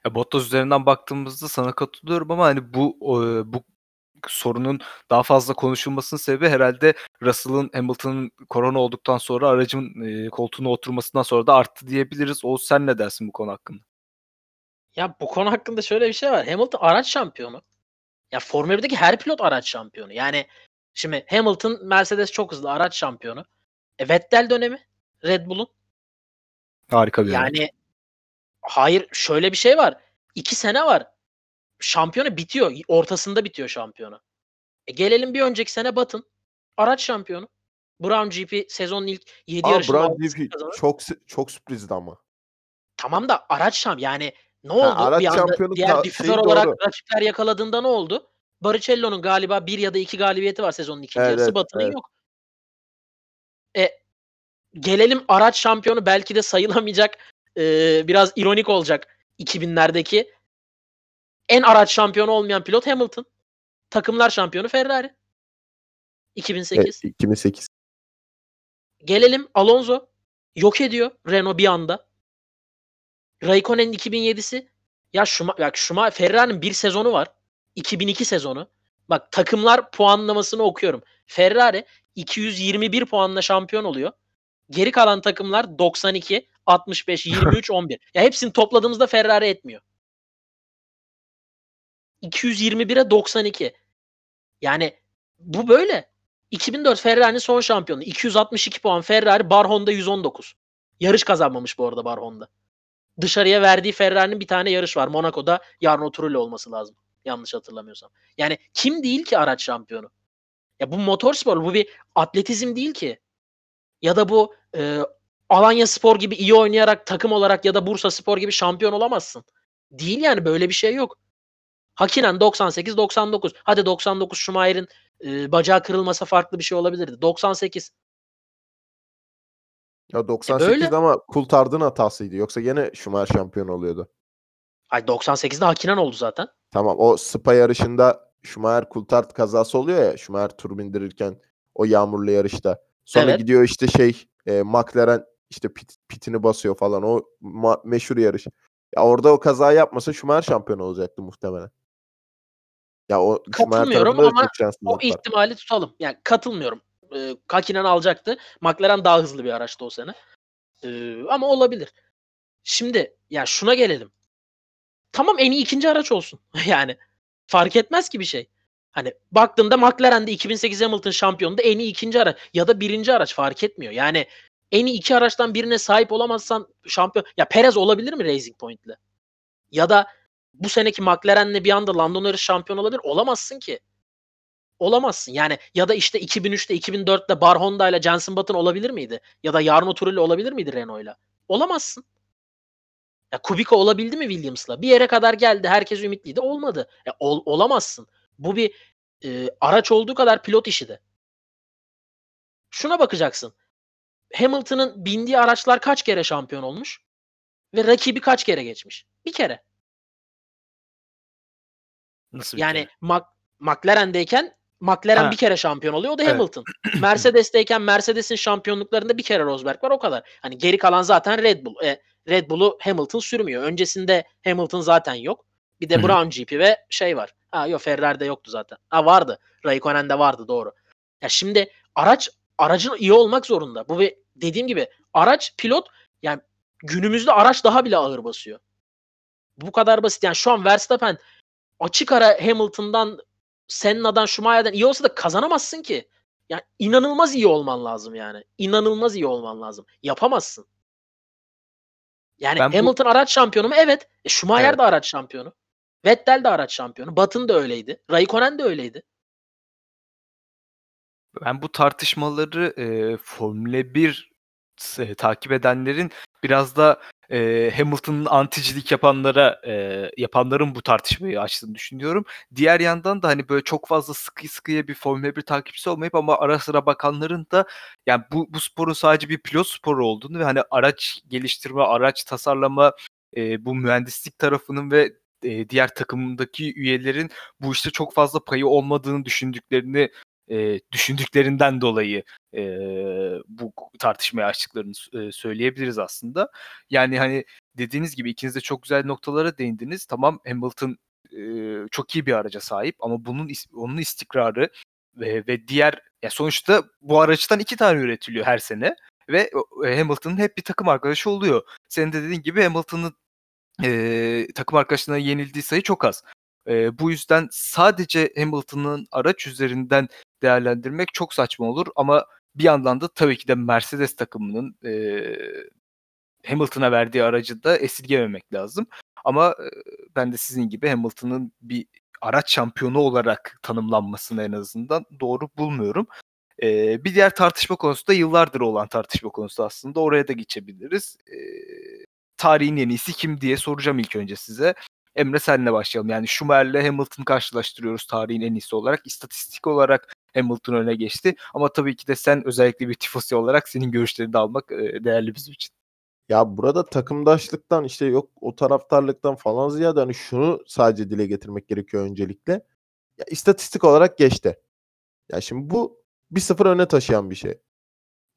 Ya Bottas üzerinden baktığımızda sana katılıyorum ama hani bu eee, bu sorunun daha fazla konuşulmasının sebebi herhalde Russell'ın Hamilton'ın korona olduktan sonra aracın eee, koltuğuna oturmasından sonra da arttı diyebiliriz. O sen ne dersin bu konu hakkında? Ya bu konu hakkında şöyle bir şey var. Hamilton araç şampiyonu. Ya Formula 1'deki her pilot araç şampiyonu. Yani şimdi Hamilton Mercedes çok hızlı araç şampiyonu. E, Vettel dönemi Red Bull'un. Harika bir Yani araç. hayır şöyle bir şey var. İki sene var. Şampiyonu bitiyor. Ortasında bitiyor şampiyonu. E, gelelim bir önceki sene Batın. Araç şampiyonu. Brown GP sezonun ilk 7 Aa, yarışında Brown GP çok çok sürprizdi ama. Tamam da araç şamp yani ne oldu? Ha, araç bir anda şampiyonu diğer difüzör olarak doğru. rakipler yakaladığında ne oldu? Barrichello'nun galiba bir ya da iki galibiyeti var sezonun ikinci Evet, yarısı. Batı'nın evet. yok. E, gelelim araç şampiyonu belki de sayılamayacak e, biraz ironik olacak 2000'lerdeki en araç şampiyonu olmayan pilot Hamilton. Takımlar şampiyonu Ferrari. 2008. E, 2008. Gelelim Alonso. Yok ediyor Renault bir anda. Raikkonen'in 2007'si. Ya Şuma, bak Şuma Ferrari'nin bir sezonu var. 2002 sezonu. Bak takımlar puanlamasını okuyorum. Ferrari 221 puanla şampiyon oluyor. Geri kalan takımlar 92, 65, 23, 11. Ya hepsini topladığımızda Ferrari etmiyor. 221'e 92. Yani bu böyle. 2004 Ferrari'nin son şampiyonu. 262 puan Ferrari, Bar Honda 119. Yarış kazanmamış bu arada Bar Honda. Dışarıya verdiği Ferrari'nin bir tane yarış var. Monaco'da Jarno Trulli olması lazım. Yanlış hatırlamıyorsam. Yani kim değil ki araç şampiyonu? Ya bu motorspor, bu bir atletizm değil ki. Ya da bu e, Alanya Spor gibi iyi oynayarak takım olarak ya da Bursa Spor gibi şampiyon olamazsın. Değil yani böyle bir şey yok. Hakinen 98-99. Hadi 99 Schumacher'in e, bacağı kırılmasa farklı bir şey olabilirdi. 98. Ya 98 böyle. ama Coulthard'ın hatasıydı. Yoksa yine Schumacher şampiyon oluyordu. Ay 98'de Hakinen oldu zaten. Tamam o Spa yarışında Schumacher Coulthard kazası oluyor ya Schumacher tur bindirirken o yağmurlu yarışta. Sonra Evet. gidiyor işte şey e, McLaren işte pit, pitini basıyor falan o meşhur yarış. Ya orada o kaza yapmasa Schumacher şampiyon olacaktı muhtemelen. Ya o Katılmıyorum ama O var. ihtimali tutalım. Yani katılmıyorum. Ee, Hakinen alacaktı. McLaren daha hızlı bir araçtı o sene. Ee, ama olabilir. Şimdi ya şuna gelelim. Tamam en iyi ikinci araç olsun. *laughs* yani fark etmez ki bir şey. Hani baktığında McLaren'de 2008 Hamilton şampiyonunda en iyi ikinci araç ya da birinci araç fark etmiyor. Yani en iyi iki araçtan birine sahip olamazsan şampiyon ya Perez olabilir mi Racing Point'le? Ya da bu seneki McLaren'le bir anda Lando Norris şampiyon olabilir. Olamazsın ki. Olamazsın. Yani ya da işte 2003'te 2004'te Bar Honda ile Jenson Button olabilir miydi? Ya da Jarno Trulli olabilir miydi Renault'la? Olamazsın. Ya Kubica olabildi mi Williams'la? Bir yere kadar geldi. Herkes ümitliydi. Olmadı. Ya ol- olamazsın. Bu bir e, araç olduğu kadar pilot işi de. Şuna bakacaksın. Hamilton'ın bindiği araçlar kaç kere şampiyon olmuş? Ve rakibi kaç kere geçmiş? Bir kere. Nasıl bir Yani kere? Mac- McLaren'deyken McLaren Ha. bir kere şampiyon oluyor. O da Evet. Hamilton. *clears throat* Mercedes'teyken Mercedes'in şampiyonluklarında bir kere Rosberg var o kadar. Hani geri kalan zaten Red Bull. E, Red Bull'u Hamilton sürmüyor. Öncesinde Hamilton zaten yok. Bir de. Brown GP ve şey var. Ha yok Ferrari'de yoktu zaten. Ha vardı. Raikkonen'de vardı doğru. Ya şimdi araç aracın iyi olmak zorunda. Bu bir dediğim gibi araç pilot yani günümüzde araç daha bile ağır basıyor. Bu kadar basit. Yani şu an Verstappen açık ara Hamilton'dan Senna'dan Schumacher'den iyi olsa da kazanamazsın ki. Yani inanılmaz iyi olman lazım yani. İnanılmaz iyi olman lazım. Yapamazsın. Yani Ben bu- Hamilton araç şampiyonu mu? Evet. E, Schumacher Evet. de araç şampiyonu. Vettel de araç şampiyonu. Button da öyleydi. Raikkonen de öyleydi. Ben bu tartışmaları e, Formula 1 s- takip edenlerin biraz da e, Hamilton'ın anticilik yapanlara e, yapanların bu tartışmayı açtığını düşünüyorum. Diğer yandan da hani böyle çok fazla sıkı sıkıya bir Formula 1 takipçisi olmayıp ama ara sıra bakanların da yani bu, bu sporun sadece bir pilot sporu olduğunu ve hani araç geliştirme, araç tasarlama, e, bu mühendislik tarafının ve e, diğer takımdaki üyelerin bu işte çok fazla payı olmadığını düşündüklerini e, düşündüklerinden dolayı e, bu tartışmaya açtıklarını e, söyleyebiliriz aslında. Yani hani dediğiniz gibi ikiniz de çok güzel noktalara değindiniz. Tamam Hamilton e, çok iyi bir araca sahip ama bunun onun istikrarı ve, ve diğer ya sonuçta bu araçtan iki tane üretiliyor her sene ve e, Hamilton'ın hep bir takım arkadaşı oluyor. Senin de dediğin gibi Hamilton'ın e, takım arkadaşlarına yenildiği sayı çok az. E, bu yüzden sadece Hamilton'ın araç üzerinden değerlendirmek çok saçma olur ama bir yandan da tabii ki de Mercedes takımının e, Hamilton'a verdiği aracı da esirgememek lazım. Ama e, ben de sizin gibi Hamilton'ın bir araç şampiyonu olarak tanımlanmasını en azından doğru bulmuyorum. E, bir diğer tartışma konusu da yıllardır olan tartışma konusu aslında. Oraya da geçebiliriz. E, tarihin en iyisi kim diye soracağım ilk önce size. Emre senle başlayalım. Yani Schumacher'le Hamilton'ı karşılaştırıyoruz tarihin en iyisi olarak. İstatistik olarak Hamilton öne geçti. Ama tabii ki de sen özellikle bir tifosi olarak senin görüşlerini de almak e, değerli bizim için. Ya burada takımdaşlıktan işte yok o taraftarlıktan falan ziyade hani şunu sadece dile getirmek gerekiyor öncelikle. Ya istatistik olarak geçti. Ya şimdi bu 1-0 öne taşıyan bir şey.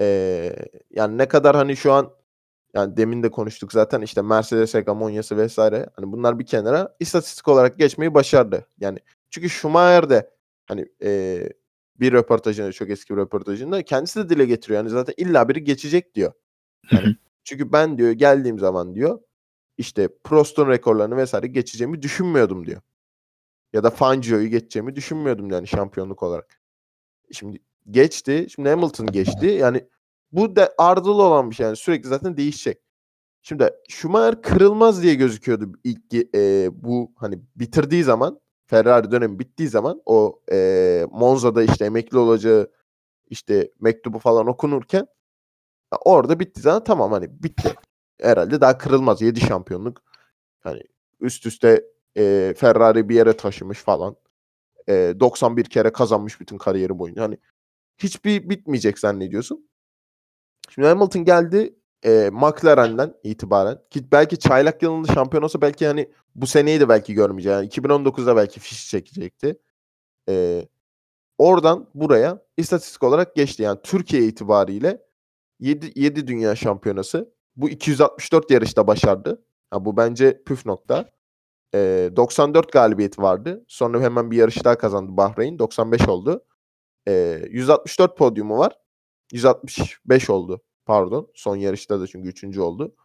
Ee, yani ne kadar hani şu an yani demin de konuştuk zaten işte Mercedes hegemonyası vesaire hani bunlar bir kenara istatistik olarak geçmeyi başardı. Yani çünkü Schumacher de hani e, bir röportajında çok eski bir röportajında kendisi de dile getiriyor. Yani zaten illa biri geçecek diyor. Yani çünkü ben diyor geldiğim zaman diyor işte Prost'un rekorlarını vesaire geçeceğimi düşünmüyordum diyor. Ya da Fangio'yu geçeceğimi düşünmüyordum yani şampiyonluk olarak. Şimdi geçti. Şimdi Hamilton geçti. Yani bu da ardılı olan bir şey. Yani sürekli zaten değişecek. Şimdi Schumacher kırılmaz diye gözüküyordu ilk e, bu hani bitirdiği zaman Ferrari dönemi bittiği zaman o e, Monza'da işte emekli olacağı işte mektubu falan okunurken orada bitti zaten tamam hani bitti. Herhalde daha kırılmaz 7 şampiyonluk. Hani üst üste e, Ferrari bir yere taşımış falan. E, 91 kere kazanmış bütün kariyeri boyunca. Hani hiçbir bitmeyecek zannediyorsun. Şimdi Hamilton geldi e, McLaren'den itibaren ki belki çaylak yılında şampiyon olsa belki hani bu seneyi de belki görmeyeceği. Yani 2019'da belki fiş çekecekti. E, oradan buraya istatistik olarak geçti. Yani Türkiye itibariyle 7, 7 dünya şampiyonası. Bu 264 yarışta başardı. Ha, bu bence püf nokta. E, 94 galibiyeti vardı. Sonra hemen bir yarış daha kazandı Bahreyn. 95 oldu. E, 164 podyumu var. 165 oldu pardon. Son yarışta da çünkü 3. oldu.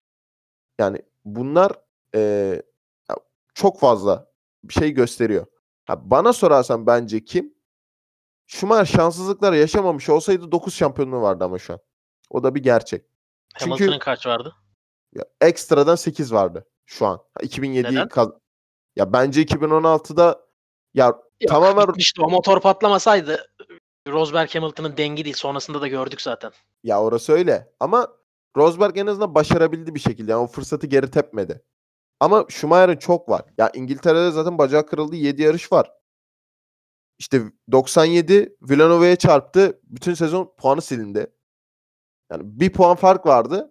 Yani bunlar e, çok fazla bir şey gösteriyor. Ha, bana sorarsan bence kim? Schumacher şanssızlıklar yaşamamış olsaydı 9 şampiyonluğu vardı ama şu an. O da bir gerçek. Hamilton'ın kaç vardı? Ya, ekstradan 8 vardı şu an. 2007'yi kaz- ya bence 2016'da ya Yok, tamamen bitmişti. O motor patlamasaydı Rosberg Hamilton'ın dengi değil. Sonrasında da gördük zaten. Ya orası öyle. Ama Rosberg en azından başarabildi bir şekilde. Yani o fırsatı geri tepmedi. Ama Schumacher'ın çok var. Ya İngiltere'de zaten bacağı kırıldı. 7 yarış var. İşte 97 Villanova'ya çarptı. Bütün sezon puanı silindi. Yani bir puan fark vardı.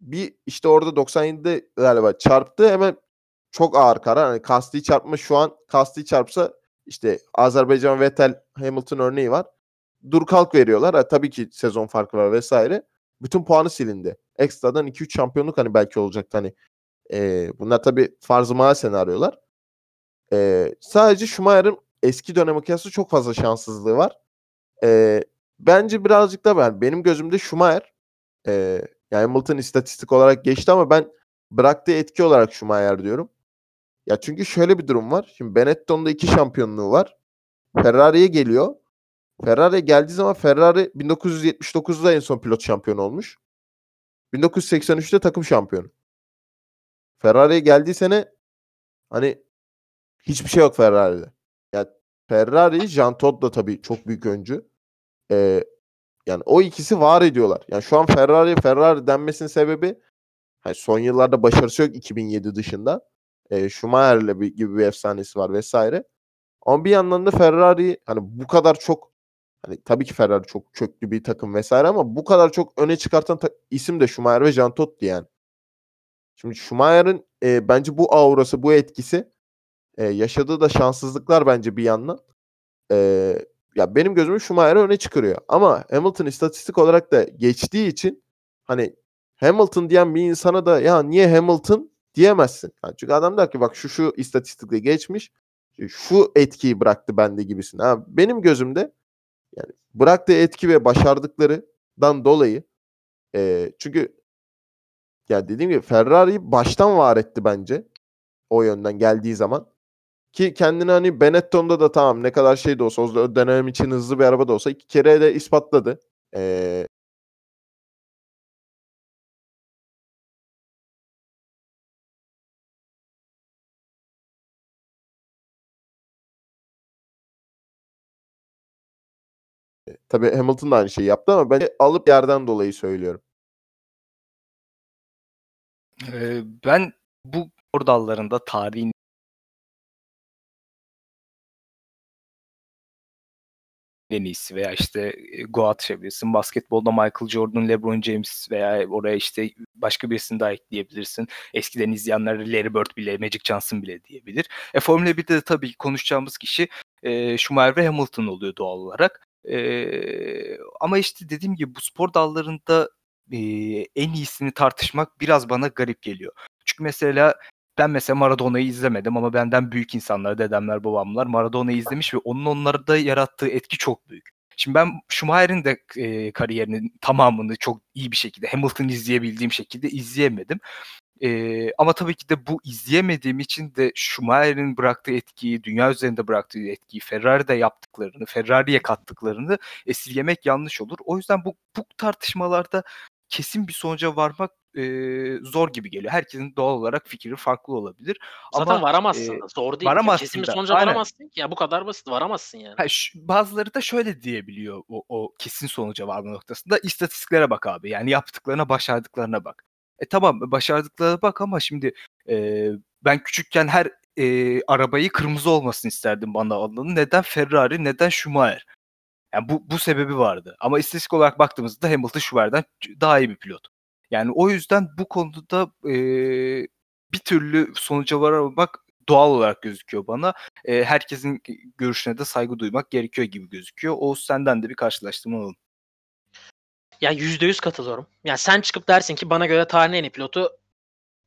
Bir işte orada 97'de galiba çarptı. Hemen çok ağır karar. Hani Kasti çarpma şu an Kasti çarpsa işte Azerbaycan Vettel Hamilton örneği var. Dur kalk veriyorlar. Ha, tabii ki sezon farkı var vesaire. Bütün puanı silindi. Ekstradan 2-3 şampiyonluk hani belki olacaktı hani. E, bunlar tabii farz-ı senaryolar. E, sadece Schumacher'ın eski döneme kıyasla çok fazla şanssızlığı var. E, bence birazcık da ben benim gözümde Schumacher e, yani Hamilton istatistik olarak geçti ama ben bıraktığı etki olarak Schumacher diyorum. Ya çünkü şöyle bir durum var. Şimdi Benetton'da iki şampiyonluğu var. Ferrari'ye geliyor. Ferrari'ye geldiği zaman Ferrari 1979'da en son pilot şampiyon olmuş. 1983'te takım şampiyonu. Ferrari'ye geldiği sene hani hiçbir şey yok Ferrari'de. Yani Ferrari, Jean Todt da tabii çok büyük öncü. Ee, yani o ikisi var ediyorlar. Yani şu an Ferrari Ferrari denmesinin sebebi hani son yıllarda başarısı yok 2007 dışında. E, Schumacher'le bir, gibi bir efsanesi var vesaire. Ama bir yandan da Ferrari hani bu kadar çok hani tabii ki Ferrari çok köklü bir takım vesaire ama bu kadar çok öne çıkartan ta- isim de Schumacher ve Jean Todt'tu yani. Şimdi Schumacher'ın e, bence bu aurası, bu etkisi e, yaşadığı da şanssızlıklar bence bir yandan. E, ya benim gözümü Schumacher'ı öne çıkarıyor. Ama Hamilton istatistik olarak da geçtiği için hani Hamilton diyen bir insana da ya niye Hamilton diyemezsin. Yani çünkü adam der ki bak şu şu istatistikle geçmiş. Şu etkiyi bıraktı bende gibisin. Ha, benim gözümde yani bıraktığı etki ve başardıklarından dolayı e, çünkü ya dediğim gibi Ferrari'yi baştan var etti bence. O yönden geldiği zaman. Ki kendini hani Benetton'da da tamam ne kadar şey de olsa o dönem için hızlı bir araba da olsa iki kere de ispatladı. Ee, Tabii Hamilton da aynı şeyi yaptı ama ben alıp yerden dolayı söylüyorum. Ben bu spor tarihin en iyisi veya işte Goat çevirsin. Basketbolda Michael Jordan, LeBron James veya oraya işte başka birisini daha ekleyebilirsin. Eskiden izleyenler Larry Bird bile, Magic Johnson bile diyebilir. E, Formula 1'de de tabii konuşacağımız kişi e, Schumacher ve Hamilton oluyor doğal olarak. Eee, ama işte dediğim gibi bu spor dallarında, eee, en iyisini tartışmak biraz bana garip geliyor. Çünkü mesela ben mesela Maradona'yı izlemedim ama benden büyük insanlar, dedemler, babamlar Maradona'yı izlemiş ve onun onlarda yarattığı etki çok büyük. Şimdi ben Schumacher'in de, eee, kariyerinin tamamını çok iyi bir şekilde Hamilton'ı izleyebildiğim şekilde izleyemedim. Eee, ama tabii ki de bu izleyemediğim için de Schumacher'in bıraktığı etkiyi, dünya üzerinde bıraktığı etkiyi, Ferrari'de yaptıklarını, Ferrari'ye kattıklarını esirgemek yanlış olur. O yüzden bu bu tartışmalarda kesin bir sonuca varmak, eee, zor gibi geliyor. Herkesin doğal olarak fikri farklı olabilir Zaten ama, varamazsın da. Zor değil. varamazsın kesin bir sonuca Aynen. varamazsın ki. Ya bu kadar basit. Varamazsın yani. Ha, ş bazıları da şöyle diyebiliyor o o kesin sonuca varma noktasında. İstatistiklere bak abi. Yani yaptıklarına, başardıklarına bak. E tamam başardıkları bak ama şimdi e, ben küçükken her e, arabayı kırmızı olmasını isterdim bana alanın. Neden Ferrari, neden Schumacher? Yani bu, bu sebebi vardı. Ama istatistik olarak baktığımızda Hamilton Schumacher'den daha iyi bir pilot. Yani o yüzden bu konuda e, bir türlü sonuca varamak doğal olarak gözüküyor bana. E, herkesin görüşüne de saygı duymak gerekiyor gibi gözüküyor. O senden de bir karşılaştırma alalım. Ya yüzde yüz katılıyorum. Ya sen çıkıp dersin ki bana göre tarihin en iyi pilotu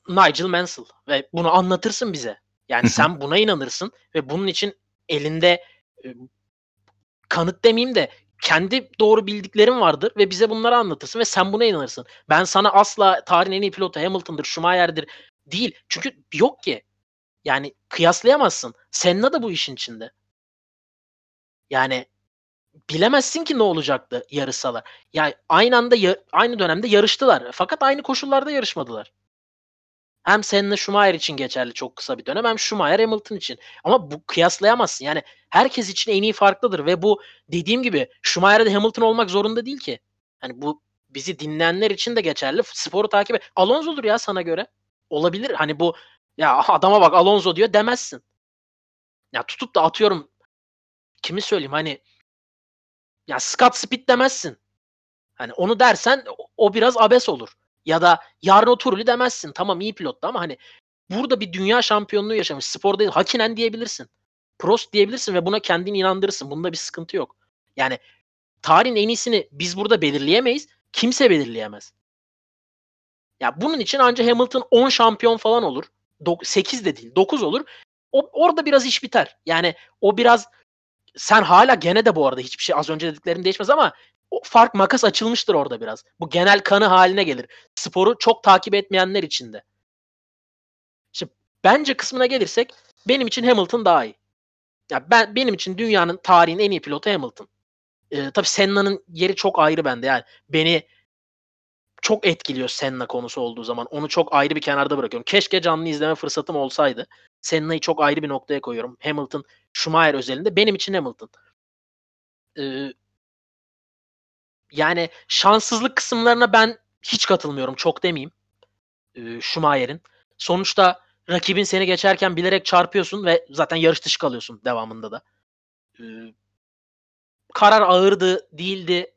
Nigel Mansell ve bunu anlatırsın bize. Yani sen buna inanırsın ve bunun için elinde e, kanıt demeyeyim de kendi doğru bildiklerin vardır ve bize bunları anlatırsın ve sen buna inanırsın. Ben sana asla tarihin en iyi pilotu Hamilton'dır, Schumacher'dir değil. Çünkü yok ki. Yani kıyaslayamazsın. Senna da bu işin içinde. Yani bilemezsin ki ne olacaktı yarışsalar. Yani aynı anda aynı dönemde yarıştılar. Fakat aynı koşullarda yarışmadılar. Hem Senna Schumacher için geçerli çok kısa bir dönem hem Schumacher Hamilton için. Ama bu kıyaslayamazsın. Yani herkes için en iyi farklıdır ve bu dediğim gibi Schumacher'de Hamilton olmak zorunda değil ki. Hani bu bizi dinleyenler için de geçerli. Sporu takip et. Alonso'dur ya sana göre. Olabilir. Hani bu ya adama bak Alonso diyor demezsin. Ya tutup da atıyorum kimi söyleyeyim hani ya Scott Speed demezsin. Hani onu dersen o biraz abes olur. Ya da yarın Turuli demezsin. Tamam iyi pilottu ama hani burada bir dünya şampiyonluğu yaşamış. Spor değil. Hakinen diyebilirsin. Prost diyebilirsin ve buna kendini inandırırsın. Bunda bir sıkıntı yok. Yani tarihin en iyisini biz burada belirleyemeyiz. Kimse belirleyemez. Ya bunun için ancak Hamilton 10 şampiyon falan olur. 8 de değil 9 olur. O, orada biraz iş biter. Yani o biraz sen hala gene de bu arada hiçbir şey az önce dediklerim değişmez ama o fark makas açılmıştır orada biraz. Bu genel kanı haline gelir. Sporu çok takip etmeyenler için de. Şimdi bence kısmına gelirsek benim için Hamilton daha iyi. Ya ben benim için dünyanın tarihin en iyi pilotu Hamilton. Ee, tabii Senna'nın yeri çok ayrı bende yani. Beni çok etkiliyor Senna konusu olduğu zaman. Onu çok ayrı bir kenarda bırakıyorum. Keşke canlı izleme fırsatım olsaydı. Senna'yı çok ayrı bir noktaya koyuyorum. Hamilton, Schumacher özelinde. Benim için Hamilton. Ee, yani şanssızlık kısımlarına ben hiç katılmıyorum. Çok demeyeyim. Ee, Schumacher'in. Sonuçta rakibin seni geçerken bilerek çarpıyorsun ve zaten yarış dışı kalıyorsun devamında da. Ee, karar ağırdı, değildi.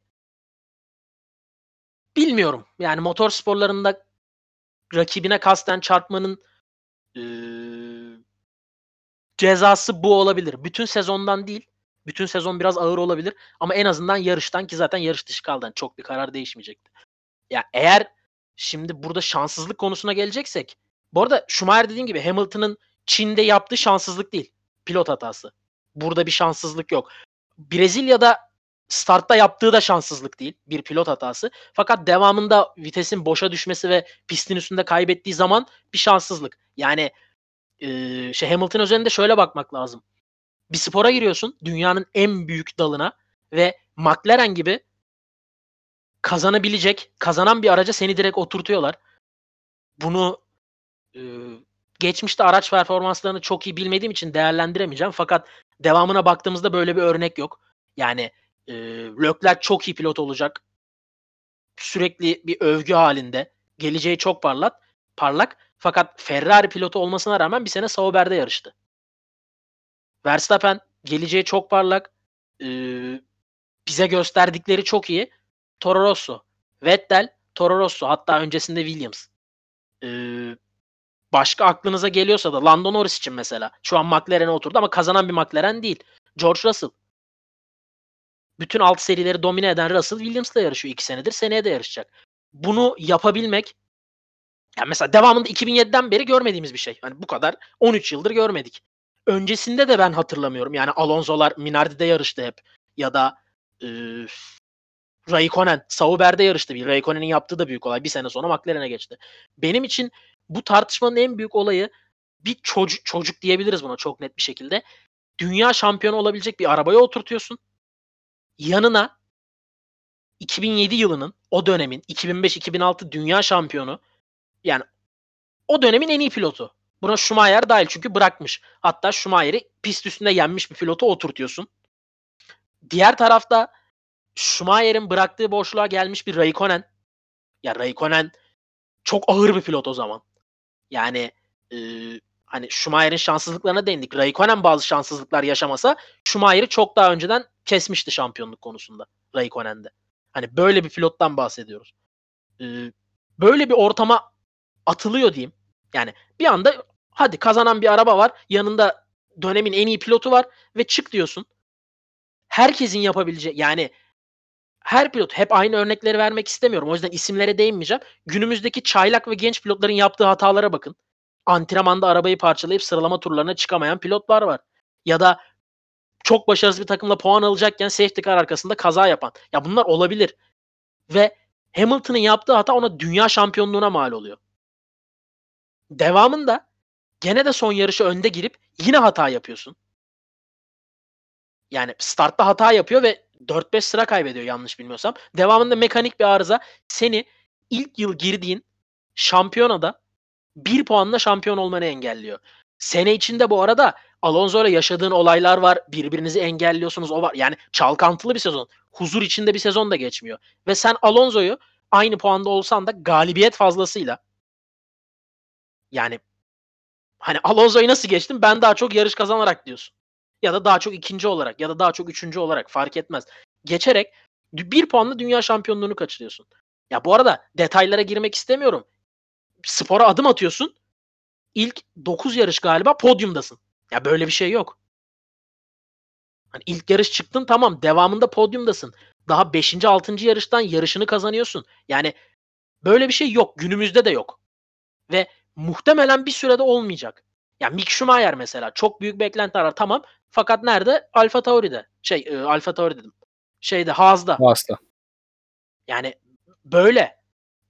Bilmiyorum. Yani motor sporlarında rakibine kasten çarpmanın e, cezası bu olabilir. Bütün sezondan değil. Bütün sezon biraz ağır olabilir ama en azından yarıştan ki zaten yarış dışı kaldı. Yani çok bir karar değişmeyecekti. Ya eğer şimdi burada şanssızlık konusuna geleceksek bu arada Schumacher dediğim gibi Hamilton'ın Çin'de yaptığı şanssızlık değil. Pilot hatası. Burada bir şanssızlık yok. Brezilya'da startta yaptığı da şanssızlık değil. Bir pilot hatası. Fakat devamında vitesin boşa düşmesi ve pistin üstünde kaybettiği zaman bir şanssızlık. Yani e, şey Hamilton üzerinde şöyle bakmak lazım bir spora giriyorsun dünyanın en büyük dalına ve McLaren gibi kazanabilecek, kazanan bir araca seni direkt oturtuyorlar. Bunu e, geçmişte araç performanslarını çok iyi bilmediğim için değerlendiremeyeceğim. Fakat devamına baktığımızda böyle bir örnek yok. Yani e, Leclerc çok iyi pilot olacak. Sürekli bir övgü halinde. Geleceği çok parlak. parlak. Fakat Ferrari pilotu olmasına rağmen bir sene Sauber'de yarıştı. Verstappen geleceği çok parlak. Ee, bize gösterdikleri çok iyi. Toro Rosso, Vettel, Toro Rosso hatta öncesinde Williams. Ee, başka aklınıza geliyorsa da Lando Norris için mesela. Şu an McLaren'e oturdu ama kazanan bir McLaren değil. George Russell. Bütün alt serileri domine eden Russell Williams'la yarışıyor 2 senedir. Seneye de yarışacak. Bunu yapabilmek yani mesela devamında 2007'den beri görmediğimiz bir şey. Hani bu kadar 13 yıldır görmedik. Öncesinde de ben hatırlamıyorum. Yani Alonso'lar Minardi'de yarıştı hep. Ya da e, Raikkonen Sauber'de yarıştı. Bir Raikkonen'in yaptığı da büyük olay. Bir sene sonra McLaren'e geçti. Benim için bu tartışmanın en büyük olayı bir çocuk çocuk diyebiliriz buna çok net bir şekilde. Dünya şampiyonu olabilecek bir arabaya oturtuyorsun. Yanına 2007 yılının o dönemin 2005-2006 dünya şampiyonu yani o dönemin en iyi pilotu. Buna Schumacher dahil çünkü bırakmış. Hatta Schumacher'i pist üstünde yenmiş bir pilotu oturtuyorsun. Diğer tarafta Schumacher'in bıraktığı boşluğa gelmiş bir Raikkonen. Ya Raikkonen çok ağır bir pilot o zaman. Yani e, hani Schumacher'in şanssızlıklarına değindik. Raikkonen bazı şanssızlıklar yaşamasa Schumacher'i çok daha önceden kesmişti şampiyonluk konusunda Raikkonen'de. Hani böyle bir pilottan bahsediyoruz. Ee, böyle bir ortama atılıyor diyeyim. Yani bir anda hadi kazanan bir araba var. Yanında dönemin en iyi pilotu var ve çık diyorsun. Herkesin yapabileceği yani her pilot hep aynı örnekleri vermek istemiyorum. O yüzden isimlere değinmeyeceğim. Günümüzdeki çaylak ve genç pilotların yaptığı hatalara bakın. Antrenmanda arabayı parçalayıp sıralama turlarına çıkamayan pilotlar var. Ya da çok başarısız bir takımla puan alacakken safety car arkasında kaza yapan. Ya bunlar olabilir. Ve Hamilton'ın yaptığı hata ona dünya şampiyonluğuna mal oluyor. Devamında gene de son yarışı önde girip yine hata yapıyorsun. Yani startta hata yapıyor ve 4-5 sıra kaybediyor yanlış bilmiyorsam. Devamında mekanik bir arıza seni ilk yıl girdiğin şampiyonada bir puanla şampiyon olmanı engelliyor. Sene içinde bu arada Alonso ile yaşadığın olaylar var. Birbirinizi engelliyorsunuz. O var. Yani çalkantılı bir sezon. Huzur içinde bir sezon da geçmiyor. Ve sen Alonso'yu aynı puanda olsan da galibiyet fazlasıyla yani hani Alonso'yu nasıl geçtin? Ben daha çok yarış kazanarak diyorsun. Ya da daha çok ikinci olarak ya da daha çok üçüncü olarak fark etmez. Geçerek bir puanla dünya şampiyonluğunu kaçırıyorsun. Ya bu arada detaylara girmek istemiyorum. Spora adım atıyorsun. İlk 9 yarış galiba podyumdasın. Ya böyle bir şey yok. Hani ilk yarış çıktın tamam devamında podyumdasın. Daha 5. 6. yarıştan yarışını kazanıyorsun. Yani böyle bir şey yok. Günümüzde de yok. Ve muhtemelen bir sürede olmayacak. Ya yani Mick Schumacher mesela çok büyük beklentiler var tamam. Fakat nerede? Alfa Tauri'de. Şey e, Alfa Tauri dedim. Şeyde Haas'da. Haas'da. Yani böyle.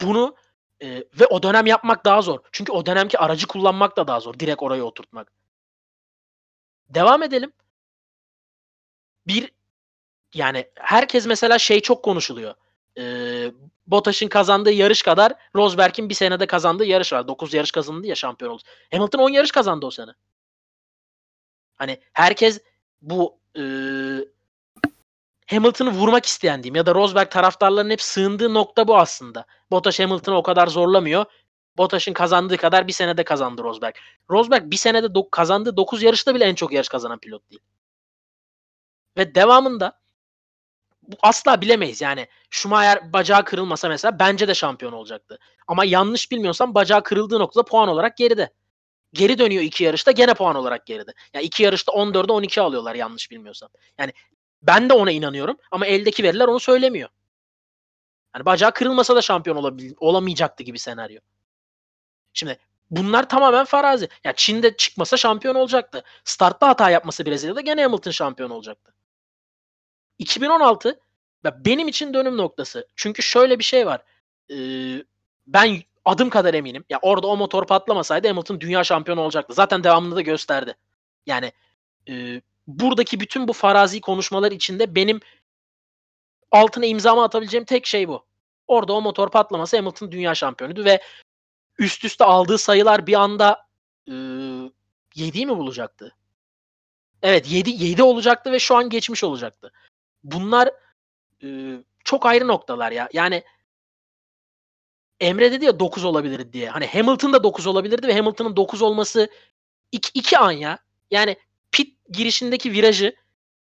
Bunu e, ve o dönem yapmak daha zor. Çünkü o dönemki aracı kullanmak da daha zor. Direkt oraya oturtmak. Devam edelim. Bir yani herkes mesela şey çok konuşuluyor. Ee, Bottas'ın kazandığı yarış kadar Rosberg'in bir senede kazandığı yarış var. 9 yarış kazandı ya şampiyon oldu. Hamilton 10 yarış kazandı o sene. Hani herkes bu e, Hamilton'ı vurmak isteyen diyeyim ya da Rosberg taraftarlarının hep sığındığı nokta bu aslında. Bottas Hamilton'ı o kadar zorlamıyor. Bottas'ın kazandığı kadar bir senede kazandı Rosberg. Rosberg bir senede do- kazandığı 9 yarışta bile en çok yarış kazanan pilot değil. Ve devamında asla bilemeyiz yani. Schumacher bacağı kırılmasa mesela bence de şampiyon olacaktı. Ama yanlış bilmiyorsam bacağı kırıldığı noktada puan olarak geride. Geri dönüyor iki yarışta gene puan olarak geride. Yani iki yarışta 14'e 12 alıyorlar yanlış bilmiyorsam. Yani ben de ona inanıyorum ama eldeki veriler onu söylemiyor. Yani bacağı kırılmasa da şampiyon olabil- olamayacaktı gibi senaryo. Şimdi bunlar tamamen farazi. Yani Çin'de çıkmasa şampiyon olacaktı. Startta hata yapması Brezilya'da gene Hamilton şampiyon olacaktı. 2016 benim için dönüm noktası. Çünkü şöyle bir şey var. Ee, ben adım kadar eminim. Ya orada o motor patlamasaydı Hamilton dünya şampiyonu olacaktı. Zaten devamında da gösterdi. Yani e, buradaki bütün bu farazi konuşmalar içinde benim altına imzamı atabileceğim tek şey bu. Orada o motor patlaması Hamilton dünya şampiyonuydu ve üst üste aldığı sayılar bir anda e, 7'yi mi bulacaktı? Evet 7 7 olacaktı ve şu an geçmiş olacaktı. Bunlar e, çok ayrı noktalar ya. Yani Emre dedi ya 9 olabilir diye. Hani Hamilton da 9 olabilirdi ve Hamilton'ın 9 olması 2, 2 an ya. Yani pit girişindeki virajı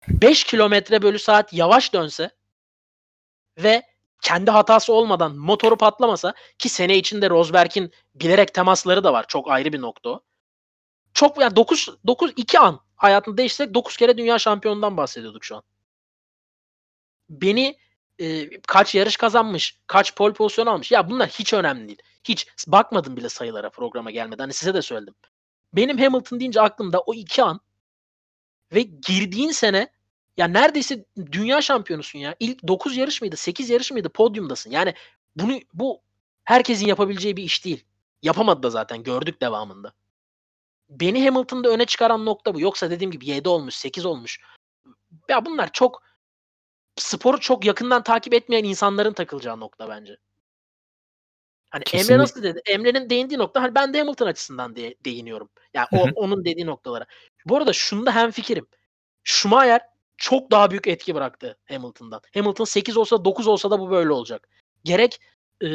5 kilometre bölü saat yavaş dönse ve kendi hatası olmadan motoru patlamasa ki sene içinde Rosberg'in bilerek temasları da var. Çok ayrı bir nokta o. Çok yani 9 9 2 an hayatını değiştirsek 9 kere dünya şampiyonundan bahsediyorduk şu an. Beni e, kaç yarış kazanmış, kaç pole pozisyon almış. Ya bunlar hiç önemli değil. Hiç bakmadım bile sayılara programa gelmeden. Hani size de söyledim. Benim Hamilton deyince aklımda o iki an ve girdiğin sene ya neredeyse dünya şampiyonusun ya. İlk 9 yarış mıydı? 8 yarış mıydı? Podyumdasın. Yani bunu bu herkesin yapabileceği bir iş değil. Yapamadı da zaten gördük devamında. Beni Hamilton'da öne çıkaran nokta bu. Yoksa dediğim gibi 7 olmuş, 8 olmuş. Ya bunlar çok sporu çok yakından takip etmeyen insanların takılacağı nokta bence. Hani Kesinlikle. Emre nasıl dedi? Emre'nin değindiği nokta hani ben de Hamilton açısından diye değiniyorum. Yani o, onun dediği noktalara. Bu arada şunda hem fikrim. Schumacher çok daha büyük etki bıraktı Hamilton'dan. Hamilton 8 olsa 9 olsa da bu böyle olacak. Gerek e,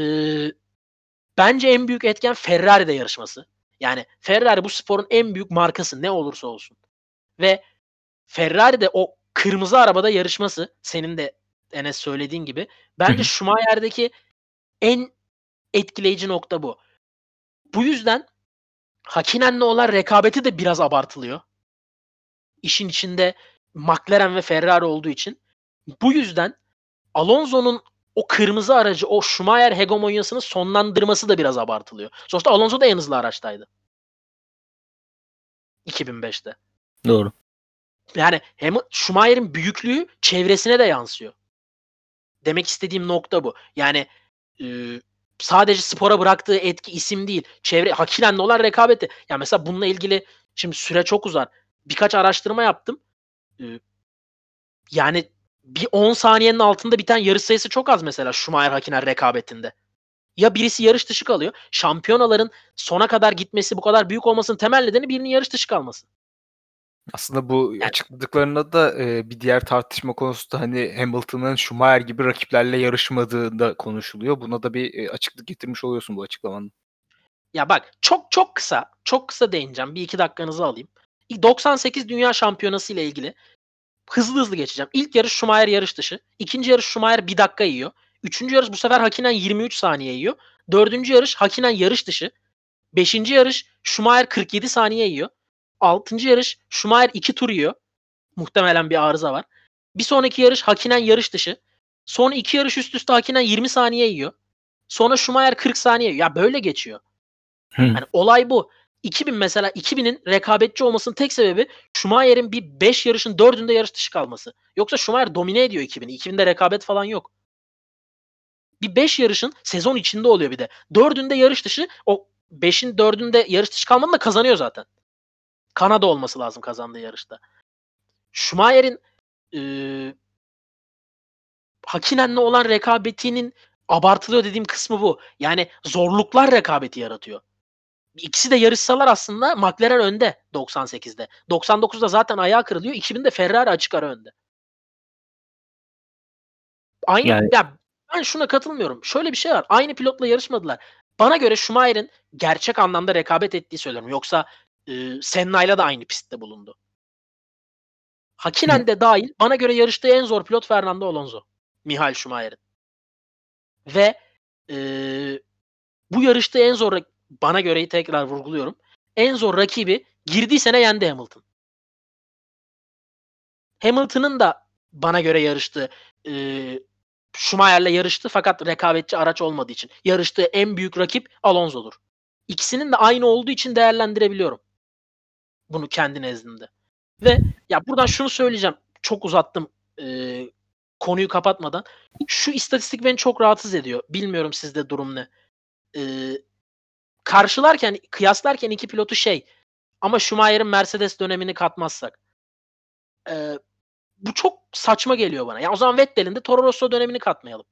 Bence en büyük etken Ferrari'de yarışması. Yani Ferrari bu sporun en büyük markası ne olursa olsun. Ve Ferrari'de o kırmızı arabada yarışması senin de Enes söylediğin gibi bence Schumacher'deki en etkileyici nokta bu. Bu yüzden Hakinen'le olan rekabeti de biraz abartılıyor. İşin içinde McLaren ve Ferrari olduğu için. Bu yüzden Alonso'nun o kırmızı aracı, o Schumacher hegemonyasını sonlandırması da biraz abartılıyor. Sonuçta Alonso da en hızlı araçtaydı. 2005'te. Doğru. Yani hem Schumacher'in büyüklüğü çevresine de yansıyor. Demek istediğim nokta bu. Yani e, sadece spora bıraktığı etki isim değil. Çevre Hakilen'le olan rekabeti. Yani mesela bununla ilgili şimdi süre çok uzar. Birkaç araştırma yaptım. E, yani bir 10 saniyenin altında biten yarış sayısı çok az mesela Schumacher Hakiner rekabetinde. Ya birisi yarış dışı kalıyor. Şampiyonaların sona kadar gitmesi bu kadar büyük olmasının temel nedeni birinin yarış dışı kalması. Aslında bu yani, açıkladıklarında da e, bir diğer tartışma konusu da hani Hamilton'ın Schumacher gibi rakiplerle yarışmadığında konuşuluyor. Buna da bir e, açıklık getirmiş oluyorsun bu açıklamanın. Ya bak çok çok kısa, çok kısa değineceğim. Bir iki dakikanızı alayım. 98 Dünya Şampiyonası ile ilgili hızlı hızlı geçeceğim. İlk yarış Schumacher yarış dışı. İkinci yarış Schumacher bir dakika yiyor. Üçüncü yarış bu sefer Hakinen 23 saniye yiyor. Dördüncü yarış Hakinen yarış dışı. Beşinci yarış Schumacher 47 saniye yiyor. Altıncı yarış Schumacher 2 tur yiyor. Muhtemelen bir arıza var. Bir sonraki yarış Hakinen yarış dışı. Sonra iki yarış üst üste Hakinen 20 saniye yiyor. Sonra Schumacher 40 saniye yiyor. Ya böyle geçiyor. Yani olay bu. 2000 mesela 2000'in rekabetçi olmasının tek sebebi Schumacher'in bir 5 yarışın 4'ünde yarış dışı kalması. Yoksa Schumacher domine ediyor 2000'i. 2000'de rekabet falan yok. Bir 5 yarışın sezon içinde oluyor bir de. 4'ünde yarış dışı o 5'in 4'ünde yarış dışı kalmanın da kazanıyor zaten. Kanada olması lazım kazandığı yarışta. Schumacher'in e, Hakinen'le olan rekabetinin abartılıyor dediğim kısmı bu. Yani zorluklar rekabeti yaratıyor. İkisi de yarışsalar aslında McLaren önde 98'de. 99'da zaten ayağı kırılıyor. 2000'de Ferrari açık ara önde. Aynı yani... ya ben şuna katılmıyorum. Şöyle bir şey var. Aynı pilotla yarışmadılar. Bana göre Schumacher'in gerçek anlamda rekabet ettiği söylüyorum. Yoksa e, Senna'yla da aynı pistte bulundu. Hakinen de dahil bana göre yarıştığı en zor pilot Fernando Alonso. Michael Schumacher'in. Ve e, bu yarışta en zor bana göreyi tekrar vurguluyorum. En zor rakibi girdiği sene yendi Hamilton. Hamilton'ın da bana göre yarıştığı e, Schumacher'le yarıştı fakat rekabetçi araç olmadığı için. Yarıştığı en büyük rakip Alonso'dur. İkisinin de aynı olduğu için değerlendirebiliyorum. Bunu kendi nezdinde. Ve ya buradan şunu söyleyeceğim. Çok uzattım e, konuyu kapatmadan. Şu istatistik beni çok rahatsız ediyor. Bilmiyorum sizde durum ne. E, karşılarken, kıyaslarken iki pilotu şey ama Schumacher'in Mercedes dönemini katmazsak. E, bu çok saçma geliyor bana. Ya o zaman Vettel'in de Toro Rosso dönemini katmayalım.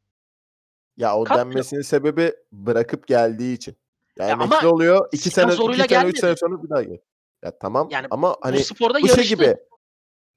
Ya o Katmıyor. denmesinin sebebi bırakıp geldiği için. Yani ya emekli oluyor. iki sene, iki sene, üç sene sonra bir daha gel. Ya tamam yani ama hani bu, sporda bu şey gibi.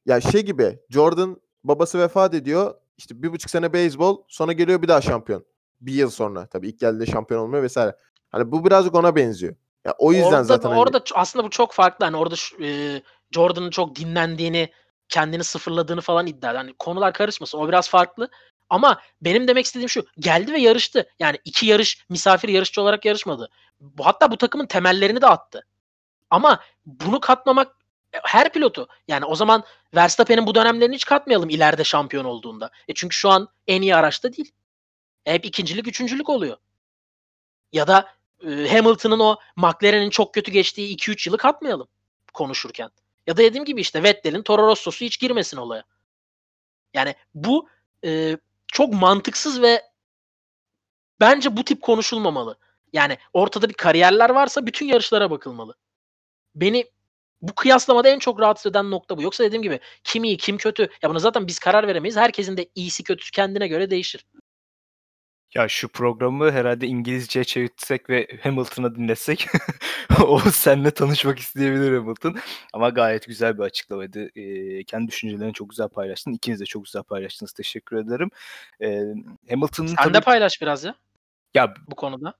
Ya şey gibi Jordan babası vefat ediyor. İşte bir buçuk sene beyzbol sonra geliyor bir daha şampiyon. Bir yıl sonra tabii ilk geldiğinde şampiyon olmuyor vesaire. Hani bu birazcık ona benziyor. Ya o yüzden orada, zaten orada hani... aslında bu çok farklı. Hani orada e, Jordan'ın çok dinlendiğini, kendini sıfırladığını falan iddia ediyor. Hani konular karışmasın. O biraz farklı. Ama benim demek istediğim şu. Geldi ve yarıştı. Yani iki yarış misafir yarışçı olarak yarışmadı. Hatta bu takımın temellerini de attı. Ama bunu katmamak e, her pilotu. Yani o zaman Verstappen'in bu dönemlerini hiç katmayalım ileride şampiyon olduğunda. E çünkü şu an en iyi araçta değil. E hep ikincilik, üçüncülük oluyor. Ya da e, Hamilton'ın o McLaren'in çok kötü geçtiği 2-3 yılı katmayalım konuşurken. Ya da dediğim gibi işte Vettel'in Toro Rosso'su hiç girmesin olaya. Yani bu e, çok mantıksız ve bence bu tip konuşulmamalı. Yani ortada bir kariyerler varsa bütün yarışlara bakılmalı. Beni bu kıyaslamada en çok rahatsız eden nokta bu. Yoksa dediğim gibi kim iyi kim kötü ya buna zaten biz karar veremeyiz. Herkesin de iyisi kötüsü kendine göre değişir. Ya şu programı herhalde İngilizceye çevirsek ve Hamilton'a dinlesek *laughs* o seninle tanışmak isteyebilir Hamilton. Ama gayet güzel bir açıklamaydı. Ee, kendi düşüncelerini çok güzel paylaştın. İkiniz de çok güzel paylaştınız. Teşekkür ederim. Ee, Hamilton'ın Sen tabii... de paylaş biraz ya. Ya bu konuda.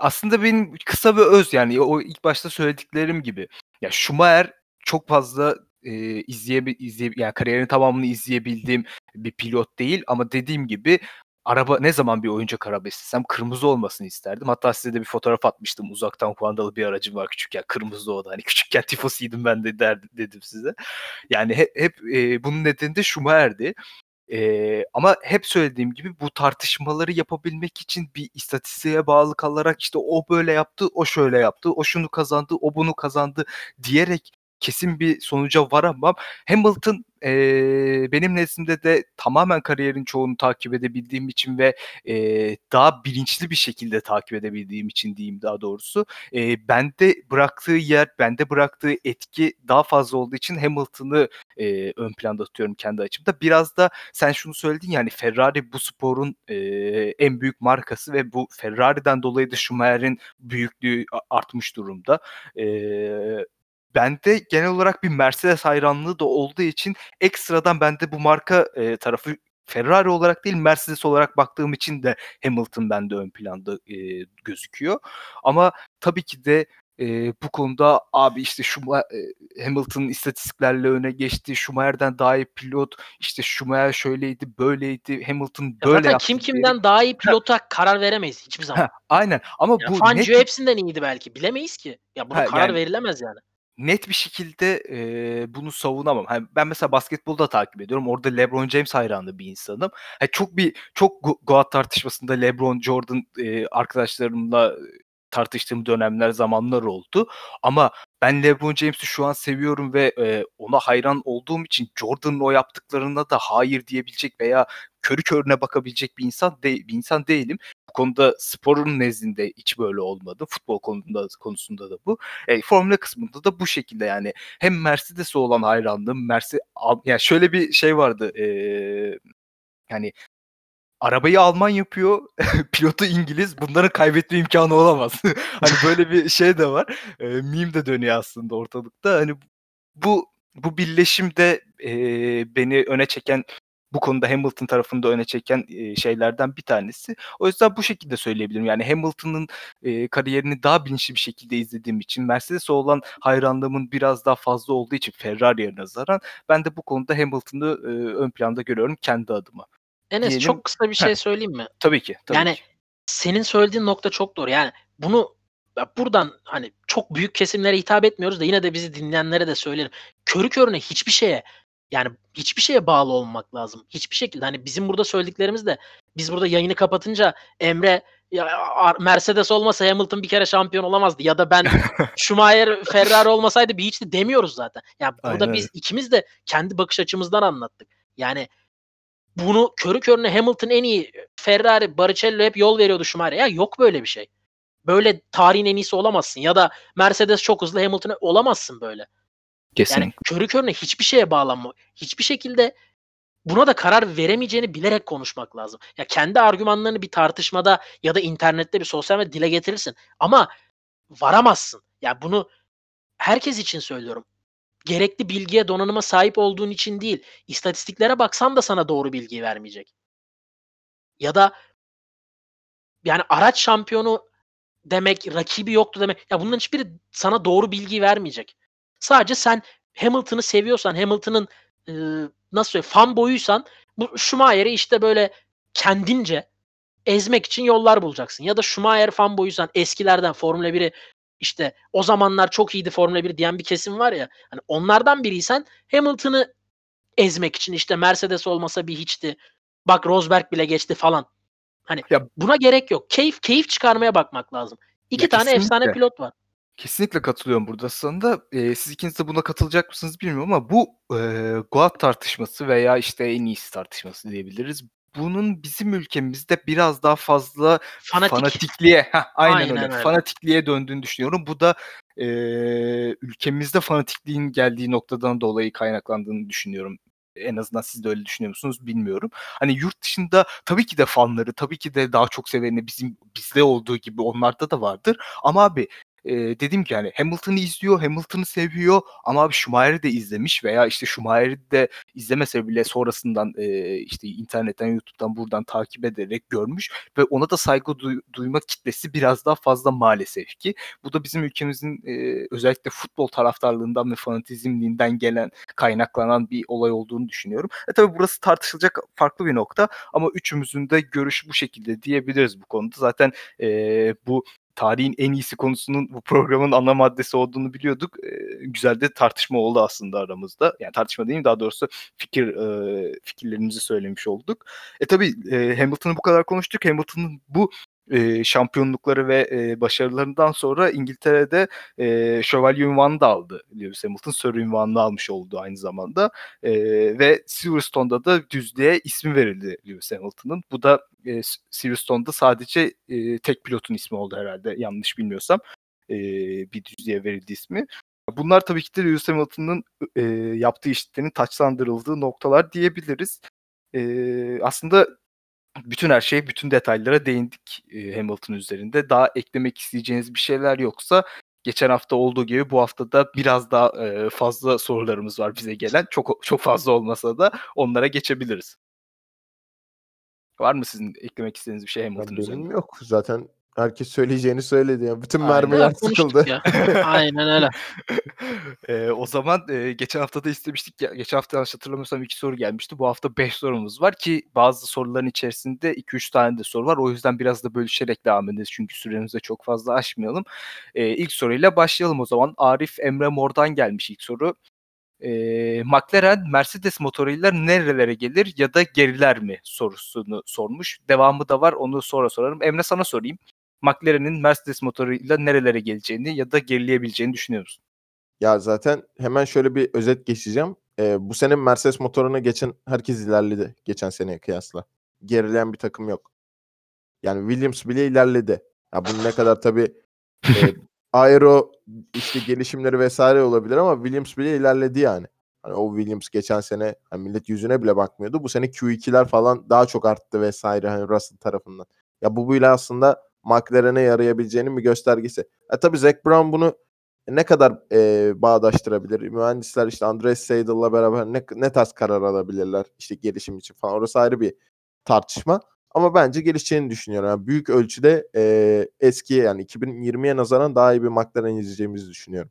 Aslında benim kısa ve öz yani o ilk başta söylediklerim gibi. Ya Schumacher çok fazla e, izleye, izleye yani kariyerin tamamını izleyebildiğim bir pilot değil ama dediğim gibi araba ne zaman bir oyuncak araba istesem kırmızı olmasını isterdim. Hatta size de bir fotoğraf atmıştım. Uzaktan kumandalı bir aracım var küçükken. Kırmızı o. Hani küçükken tifosiydim ben de der, dedim size. Yani hep, hep e, bunun nedeni de Schumacher'di. Ee, ama hep söylediğim gibi bu tartışmaları yapabilmek için bir istatistiğe bağlı kalarak işte o böyle yaptı, o şöyle yaptı, o şunu kazandı, o bunu kazandı diyerek kesin bir sonuca varamam. Hamilton e, benim nezdimde de tamamen kariyerin çoğunu takip edebildiğim için ve e, daha bilinçli bir şekilde takip edebildiğim için diyeyim daha doğrusu. E, bende bıraktığı yer, bende bıraktığı etki daha fazla olduğu için Hamilton'ı e, ön planda tutuyorum kendi açımda. Biraz da sen şunu söyledin yani Ferrari bu sporun e, en büyük markası ve bu Ferrari'den dolayı da Schumacher'in büyüklüğü artmış durumda. E, bende genel olarak bir Mercedes hayranlığı da olduğu için ekstradan bende bu marka e, tarafı Ferrari olarak değil Mercedes olarak baktığım için de Hamilton bende ön planda e, gözüküyor. Ama tabii ki de e, bu konuda abi işte şu e, Hamilton istatistiklerle öne geçti. Schumacher'den daha iyi pilot. İşte Schumacher şöyleydi, böyleydi. Hamilton böyle ya zaten yaptı. kim kimden diye. daha iyi pilota ha. karar veremeyiz hiçbir zaman. Ha, aynen ama ya bu Fangio net... hepsinden iyiydi belki. Bilemeyiz ki. Ya buna ha, karar yani, verilemez yani net bir şekilde e, bunu savunamam. Yani ben mesela basketbolda takip ediyorum. Orada LeBron James hayranı bir insanım. Yani çok bir çok Goat tartışmasında LeBron Jordan e, arkadaşlarımla tartıştığım dönemler, zamanlar oldu. Ama ben LeBron James'i şu an seviyorum ve e, ona hayran olduğum için Jordan'ın o yaptıklarına da hayır diyebilecek veya körü körüne bakabilecek bir insan de, bir insan değilim. Bu konuda sporun nezdinde hiç böyle olmadı. Futbol konusunda konusunda da bu. E, Formula kısmında da bu şekilde yani hem Mercedes'e olan hayranlığım, Mercedes yani şöyle bir şey vardı. E, yani arabayı Alman yapıyor, *laughs* pilotu İngiliz. Bunların kaybetme imkanı olamaz. *laughs* hani böyle bir şey de var. E, meme de dönüyor aslında ortalıkta. Hani bu bu birleşim de e, beni öne çeken bu konuda Hamilton tarafında öne çeken e, şeylerden bir tanesi. O yüzden bu şekilde söyleyebilirim. Yani Hamilton'ın e, kariyerini daha bilinçli bir şekilde izlediğim için Mercedes'e olan hayranlığımın biraz daha fazla olduğu için Ferrari'ye nazaran ben de bu konuda Hamilton'ı e, ön planda görüyorum kendi adıma. Enes Diyelim. çok kısa bir şey söyleyeyim mi? Tabii ki. Tabii yani ki. senin söylediğin nokta çok doğru. Yani bunu buradan hani çok büyük kesimlere hitap etmiyoruz da yine de bizi dinleyenlere de söylerim. Körü körüne hiçbir şeye yani hiçbir şeye bağlı olmak lazım. Hiçbir şekilde hani bizim burada söylediklerimiz de biz burada yayını kapatınca Emre ya Mercedes olmasa Hamilton bir kere şampiyon olamazdı ya da ben *laughs* Schumacher Ferrari olmasaydı bir hiç de demiyoruz zaten. Ya yani burada Aynen. biz ikimiz de kendi bakış açımızdan anlattık. Yani bunu körü körüne Hamilton en iyi Ferrari, Barrichello hep yol veriyordu Schumacher'e. Ya yok böyle bir şey. Böyle tarihin en iyisi olamazsın ya da Mercedes çok hızlı Hamilton'a olamazsın böyle. Kesinlikle. Yani körü körüne hiçbir şeye bağlanma. Hiçbir şekilde buna da karar veremeyeceğini bilerek konuşmak lazım. Ya kendi argümanlarını bir tartışmada ya da internette bir sosyal medyada dile getirirsin. Ama varamazsın. Ya bunu herkes için söylüyorum. Gerekli bilgiye, donanıma sahip olduğun için değil. İstatistiklere baksan da sana doğru bilgiyi vermeyecek. Ya da yani araç şampiyonu demek, rakibi yoktu demek. Ya bunların hiçbiri sana doğru bilgiyi vermeyecek. Sadece sen Hamilton'ı seviyorsan, Hamilton'ın e, nasıl söyleyeyim fan boyuysan bu Schumacher'i işte böyle kendince ezmek için yollar bulacaksın. Ya da Schumacher fan boyuysan eskilerden Formula 1'i işte o zamanlar çok iyiydi Formula 1 diyen bir kesim var ya. Hani onlardan biriysen Hamilton'ı ezmek için işte Mercedes olmasa bir hiçti. Bak Rosberg bile geçti falan. Hani ya, buna gerek yok. Keyif keyif çıkarmaya bakmak lazım. İki tane kesinlikle. efsane pilot var. Kesinlikle katılıyorum burada aslında. Eee, siz ikiniz de buna katılacak mısınız bilmiyorum ama bu, eee, GOAT tartışması veya, işte, en iyisi tartışması diyebiliriz. Bunun bizim ülkemizde biraz daha fazla Fanatik. fanatikliğe Heh, aynen Aynen öyle. öyle. Fanatikliğe döndüğünü düşünüyorum. Bu da, eee, ülkemizde fanatikliğin geldiği noktadan dolayı kaynaklandığını düşünüyorum. En azından siz de öyle düşünüyor musunuz bilmiyorum. Hani yurt dışında tabii ki de fanları, tabii ki de daha çok seveni bizim bizde olduğu gibi onlarda da vardır. Ama abi e, dediğim ki yani Hamilton'ı izliyor, Hamilton'ı seviyor ama abi Schumacher'i de izlemiş veya işte Schumacher'i de izlemese bile sonrasından e, işte internetten, YouTube'dan buradan takip ederek görmüş ve ona da saygı duy- duyma kitlesi biraz daha fazla maalesef ki. Bu da bizim ülkemizin e, özellikle futbol taraftarlığından ve fanatizmliğinden gelen kaynaklanan bir olay olduğunu düşünüyorum. E tabii burası tartışılacak farklı bir nokta ama üçümüzün de görüşü bu şekilde diyebiliriz bu konuda. Zaten e, bu tarihin en iyisi konusunun bu programın ana maddesi olduğunu biliyorduk. E, güzel de tartışma oldu aslında aramızda. Yani tartışma değil daha doğrusu fikir e, fikirlerimizi söylemiş olduk. E tabii e, Hamilton'ı bu kadar konuştuk. Hamilton'ın bu e, şampiyonlukları ve e, başarılarından sonra İngiltere'de e, şövalye ünvanı da aldı Lewis Hamilton. Sir ünvanını almış oldu aynı zamanda. E, ve Silverstone'da da düzlüğe ismi verildi Lewis Hamilton'ın. Bu da e, Silverstone'da sadece e, tek pilotun ismi oldu herhalde yanlış bilmiyorsam. E, bir düzlüğe verildi ismi. Bunlar tabii ki de Lewis Hamilton'ın e, yaptığı işlerin taçlandırıldığı noktalar diyebiliriz. E, aslında bütün her şey, bütün detaylara değindik e, Hamilton üzerinde. Daha eklemek isteyeceğiniz bir şeyler yoksa geçen hafta olduğu gibi bu hafta da biraz daha e, fazla sorularımız var bize gelen. Çok çok fazla olmasa da onlara geçebiliriz. Var mı sizin eklemek istediğiniz bir şey Hamilton üzerinde? benim yok. Zaten herkes söyleyeceğini söyledi. Ya. Bütün Aynen mermiler öyle, konuştuk sıkıldı. ya. Aynen öyle. Eee, *laughs* o zaman, eee, geçen hafta da istemiştik ya, geçen hafta yanlış hatırlamıyorsam 2 soru gelmişti. Bu hafta 5 sorumuz var ki bazı soruların içerisinde 2-3 tane de soru var. O yüzden biraz da bölüşerek devam edeceğiz çünkü süremizi de çok fazla aşmayalım. Eee, ilk soruyla başlayalım o zaman. Arif Emre Mor'dan gelmiş ilk soru. Eee, McLaren Mercedes motoruyla nerelere gelir ya da geriler mi sorusunu sormuş. Devamı da var onu sonra sorarım. Emre sana sorayım. McLaren'in Mercedes motoruyla nerelere geleceğini ya da gerileyebileceğini düşünüyor musun? Ya zaten hemen şöyle bir özet geçeceğim. Ee, bu sene Mercedes motoruna geçen herkes ilerledi geçen seneye kıyasla. Gerileyen bir takım yok. Yani Williams bile ilerledi. Ya bunun ne kadar tabii e, *laughs* aero işte gelişimleri vesaire olabilir ama Williams bile ilerledi yani. Hani o Williams geçen sene hani millet yüzüne bile bakmıyordu. Bu sene Q2'ler falan daha çok arttı vesaire hani Russell tarafından. Ya bu bile aslında McLaren'e yarayabileceğinin bir göstergesi. E tabii Zac Brown bunu ne kadar e, bağdaştırabilir? Mühendisler işte Andres Seidel'la beraber ne, ne tarz karar alabilirler işte gelişim için falan. Orası ayrı bir tartışma. Ama bence gelişeceğini düşünüyorum. Yani büyük ölçüde e, eskiye yani 2020'ye nazaran daha iyi bir McLaren izleyeceğimizi düşünüyorum.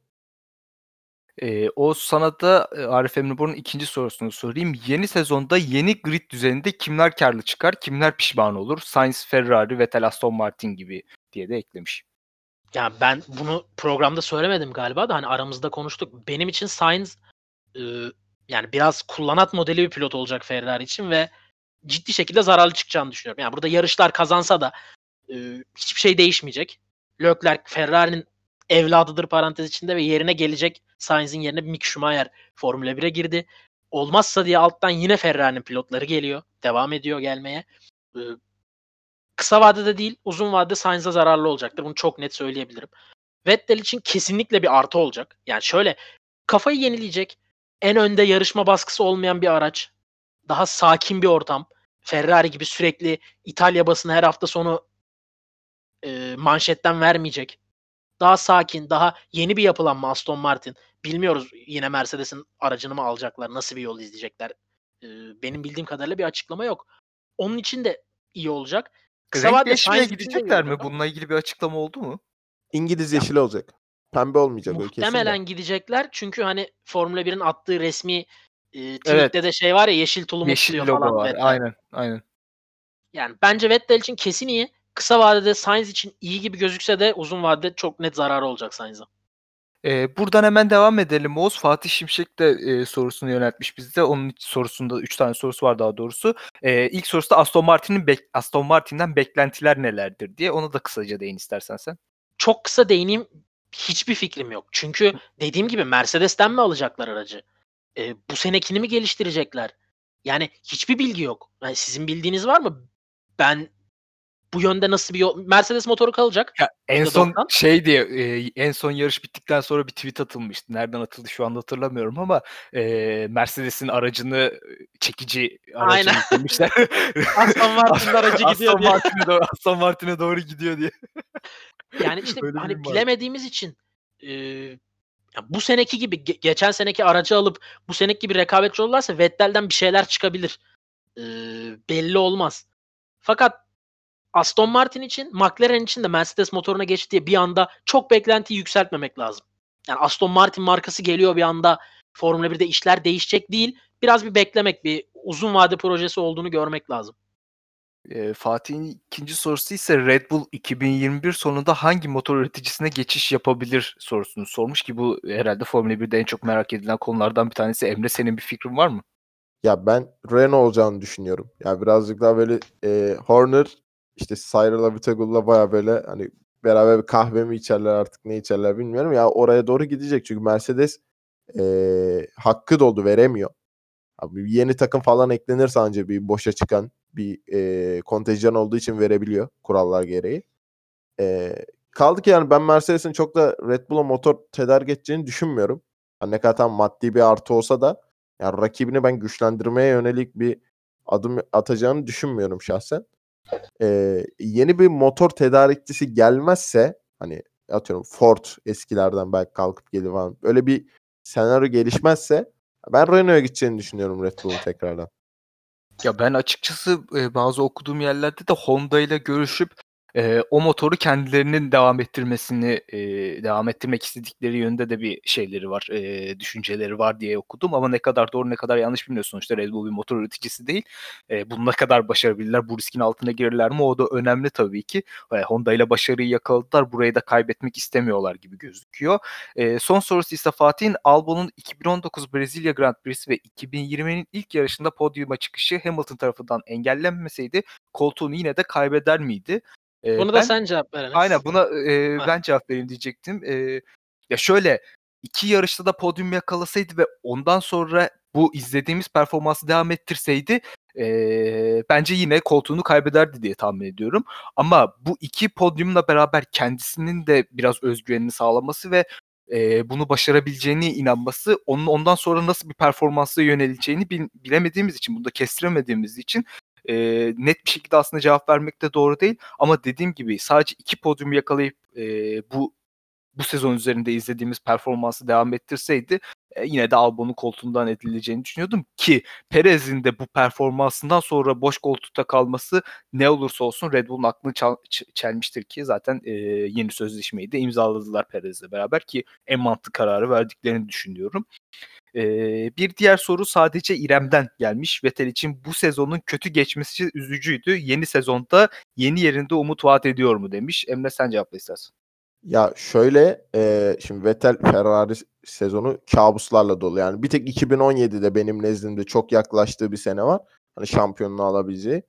Eee, o sana da e, Arif Emre Bor'un ikinci sorusunu sorayım. Yeni sezonda yeni grid düzeninde kimler karlı çıkar, kimler pişman olur? Sainz, Ferrari, Vettel, Aston Martin gibi diye de eklemiş. Ya ben bunu programda söylemedim galiba da hani aramızda konuştuk. Benim için Sainz e, yani biraz kullanat modeli bir pilot olacak Ferrari için ve ciddi şekilde zararlı çıkacağını düşünüyorum. Yani burada yarışlar kazansa da e, hiçbir şey değişmeyecek. Leclerc Ferrari'nin evladıdır parantez içinde ve yerine gelecek Sainz'in yerine Mick Schumacher Formula 1'e girdi. Olmazsa diye alttan yine Ferrari'nin pilotları geliyor. Devam ediyor gelmeye. E, kısa vadede değil uzun vadede Sainz'a zararlı olacaktır. Bunu çok net söyleyebilirim. Vettel için kesinlikle bir artı olacak. Yani şöyle kafayı yenileyecek. En önde yarışma baskısı olmayan bir araç. Daha sakin bir ortam. Ferrari gibi sürekli İtalya basını her hafta sonu e, manşetten vermeyecek. Daha sakin, daha yeni bir yapılanma Aston Martin. Bilmiyoruz yine Mercedes'in aracını mı alacaklar, nasıl bir yol izleyecekler. E, benim bildiğim kadarıyla bir açıklama yok. Onun için de iyi olacak. Kısa Renk iyi gidecekler mi? Bununla ilgili bir açıklama oldu mu? İngiliz yeşil olacak. Pembe olmayacak o kesin de. Muhtemelen gidecekler çünkü hani Formula 1'in attığı resmi e, tweette de şey var ya yeşil tulumu Yeşil logo falan var. Vettel. Aynen, aynen. Yani bence Vettel için kesin iyi. Kısa vadede Sainz için iyi gibi gözükse de uzun vadede çok net zararı olacak Sainz'a. Eee, buradan hemen devam edelim Oğuz. Fatih Şimşek de, eee, sorusunu yöneltmiş bize. Onun sorusunda 3 tane sorusu var daha doğrusu. Eee, ilk sorusu da Aston Martin'in bek Aston Martin'den beklentiler nelerdir diye. Ona da kısaca değin istersen sen. Çok kısa değineyim. Hiçbir fikrim yok. Çünkü dediğim gibi Mercedes'ten mi alacaklar aracı? E, bu senekini mi geliştirecekler? Yani hiçbir bilgi yok. Yani sizin bildiğiniz var mı? Ben bu yönde nasıl bir yol... Mercedes motoru kalacak. Ya en son %90. şey diye eee, en son yarış bittikten sonra bir tweet atılmıştı. Nereden atıldı şu anda hatırlamıyorum ama eee, Mercedes'in aracını eee, çekici aracını Aynen. yüklemişler. *laughs* Aston Martin'in *laughs* aracı gidiyor Aston diye. Martin'e doğru, Aston Martin'e doğru gidiyor diye. *laughs* Yani işte Öyle hani miyim var? bilemediğimiz için e, ya bu seneki gibi ge- geçen seneki aracı alıp bu seneki gibi rekabetçi olurlarsa Vettel'den bir şeyler çıkabilir. E, belli olmaz. Fakat Aston Martin için, McLaren için de Mercedes motoruna geçti diye bir anda çok beklentiyi yükseltmemek lazım. Yani Aston Martin markası geliyor bir anda Formula 1'de işler değişecek değil. Biraz bir beklemek, bir uzun vade projesi olduğunu görmek lazım. E, Fatih'in ikinci sorusu ise Red Bull 2021 sonunda hangi motor üreticisine geçiş yapabilir sorusunu sormuş ki bu herhalde Formula 1'de en çok merak edilen konulardan bir tanesi. Emre senin bir fikrin var mı? Ya ben Renault olacağını düşünüyorum. Ya birazcık daha böyle e, Horner işte Cyril Abitagul'la baya böyle hani beraber bir kahve mi içerler artık ne içerler bilmiyorum. Ya oraya doğru gidecek çünkü Mercedes e, hakkı doldu veremiyor. Abi yeni takım falan eklenirse anca bir boşa çıkan bir e, kontenjan olduğu için verebiliyor kurallar gereği. E, kaldı ki yani ben Mercedes'in çok da Red Bull'a motor tedarik edeceğini düşünmüyorum. Yani ne kadar tam maddi bir artı olsa da yani rakibini ben güçlendirmeye yönelik bir adım atacağını düşünmüyorum şahsen. Ee, yeni bir motor tedarikçisi gelmezse hani atıyorum Ford eskilerden belki kalkıp gelir falan. Öyle bir senaryo gelişmezse ben Renault'a gideceğini düşünüyorum Red Bull'un tekrardan. Ya ben açıkçası e, bazı okuduğum yerlerde de Honda ile görüşüp e, o motoru kendilerinin devam ettirmesini e, devam ettirmek istedikleri yönde de bir şeyleri var, e, düşünceleri var diye okudum ama ne kadar doğru ne kadar yanlış bilmiyorum. Sonuçta Red Bull bir motor üreticisi değil. E, bunu ne kadar başarabilirler, bu riskin altına girirler mi o da önemli tabii ki. E, Honda ile başarıyı yakaladılar, burayı da kaybetmek istemiyorlar gibi gözüküyor. E, son sorusu ise Fatih'in Albon'un 2019 Brezilya Grand Prix'si ve 2020'nin ilk yarışında podyuma çıkışı Hamilton tarafından engellenmeseydi koltuğunu yine de kaybeder miydi? E, Bunu da ben- sen cevap ver. Aynen buna e, Ha. ben cevap vereyim diyecektim. E, ya şöyle iki yarışta da podyum yakalasaydı ve ondan sonra bu izlediğimiz performansı devam ettirseydi e, bence yine koltuğunu kaybederdi diye tahmin ediyorum. Ama bu iki podyumla beraber kendisinin de biraz özgüvenini sağlaması ve e, bunu başarabileceğine inanması onun ondan sonra nasıl bir performansa yöneleceğini bil- bilemediğimiz için, bunu da kestiremediğimiz için e, net bir şekilde aslında cevap vermek de doğru değil. Ama dediğim gibi sadece iki podyum yakalayıp e, bu bu sezon üzerinde izlediğimiz performansı devam ettirseydi e, yine de Albon'un koltuğundan edileceğini düşünüyordum ki Perez'in de bu performansından sonra boş koltukta kalması ne olursa olsun Red Bull'un aklını çal- çelmiştir ki zaten e, yeni sözleşmeyi de imzaladılar Perez'le beraber ki en mantıklı kararı verdiklerini düşünüyorum. E, bir diğer soru sadece İrem'den gelmiş. Vettel için bu sezonun kötü geçmesi üzücüydü. Yeni sezonda yeni yerinde umut vaat ediyor mu demiş. Emre sen cevapla istersen. Ya şöyle e, şimdi Vettel Ferrari sezonu kabuslarla dolu. Yani bir tek 2017'de benim nezdimde çok yaklaştığı bir sene var. Hani şampiyonluğu alabileceği.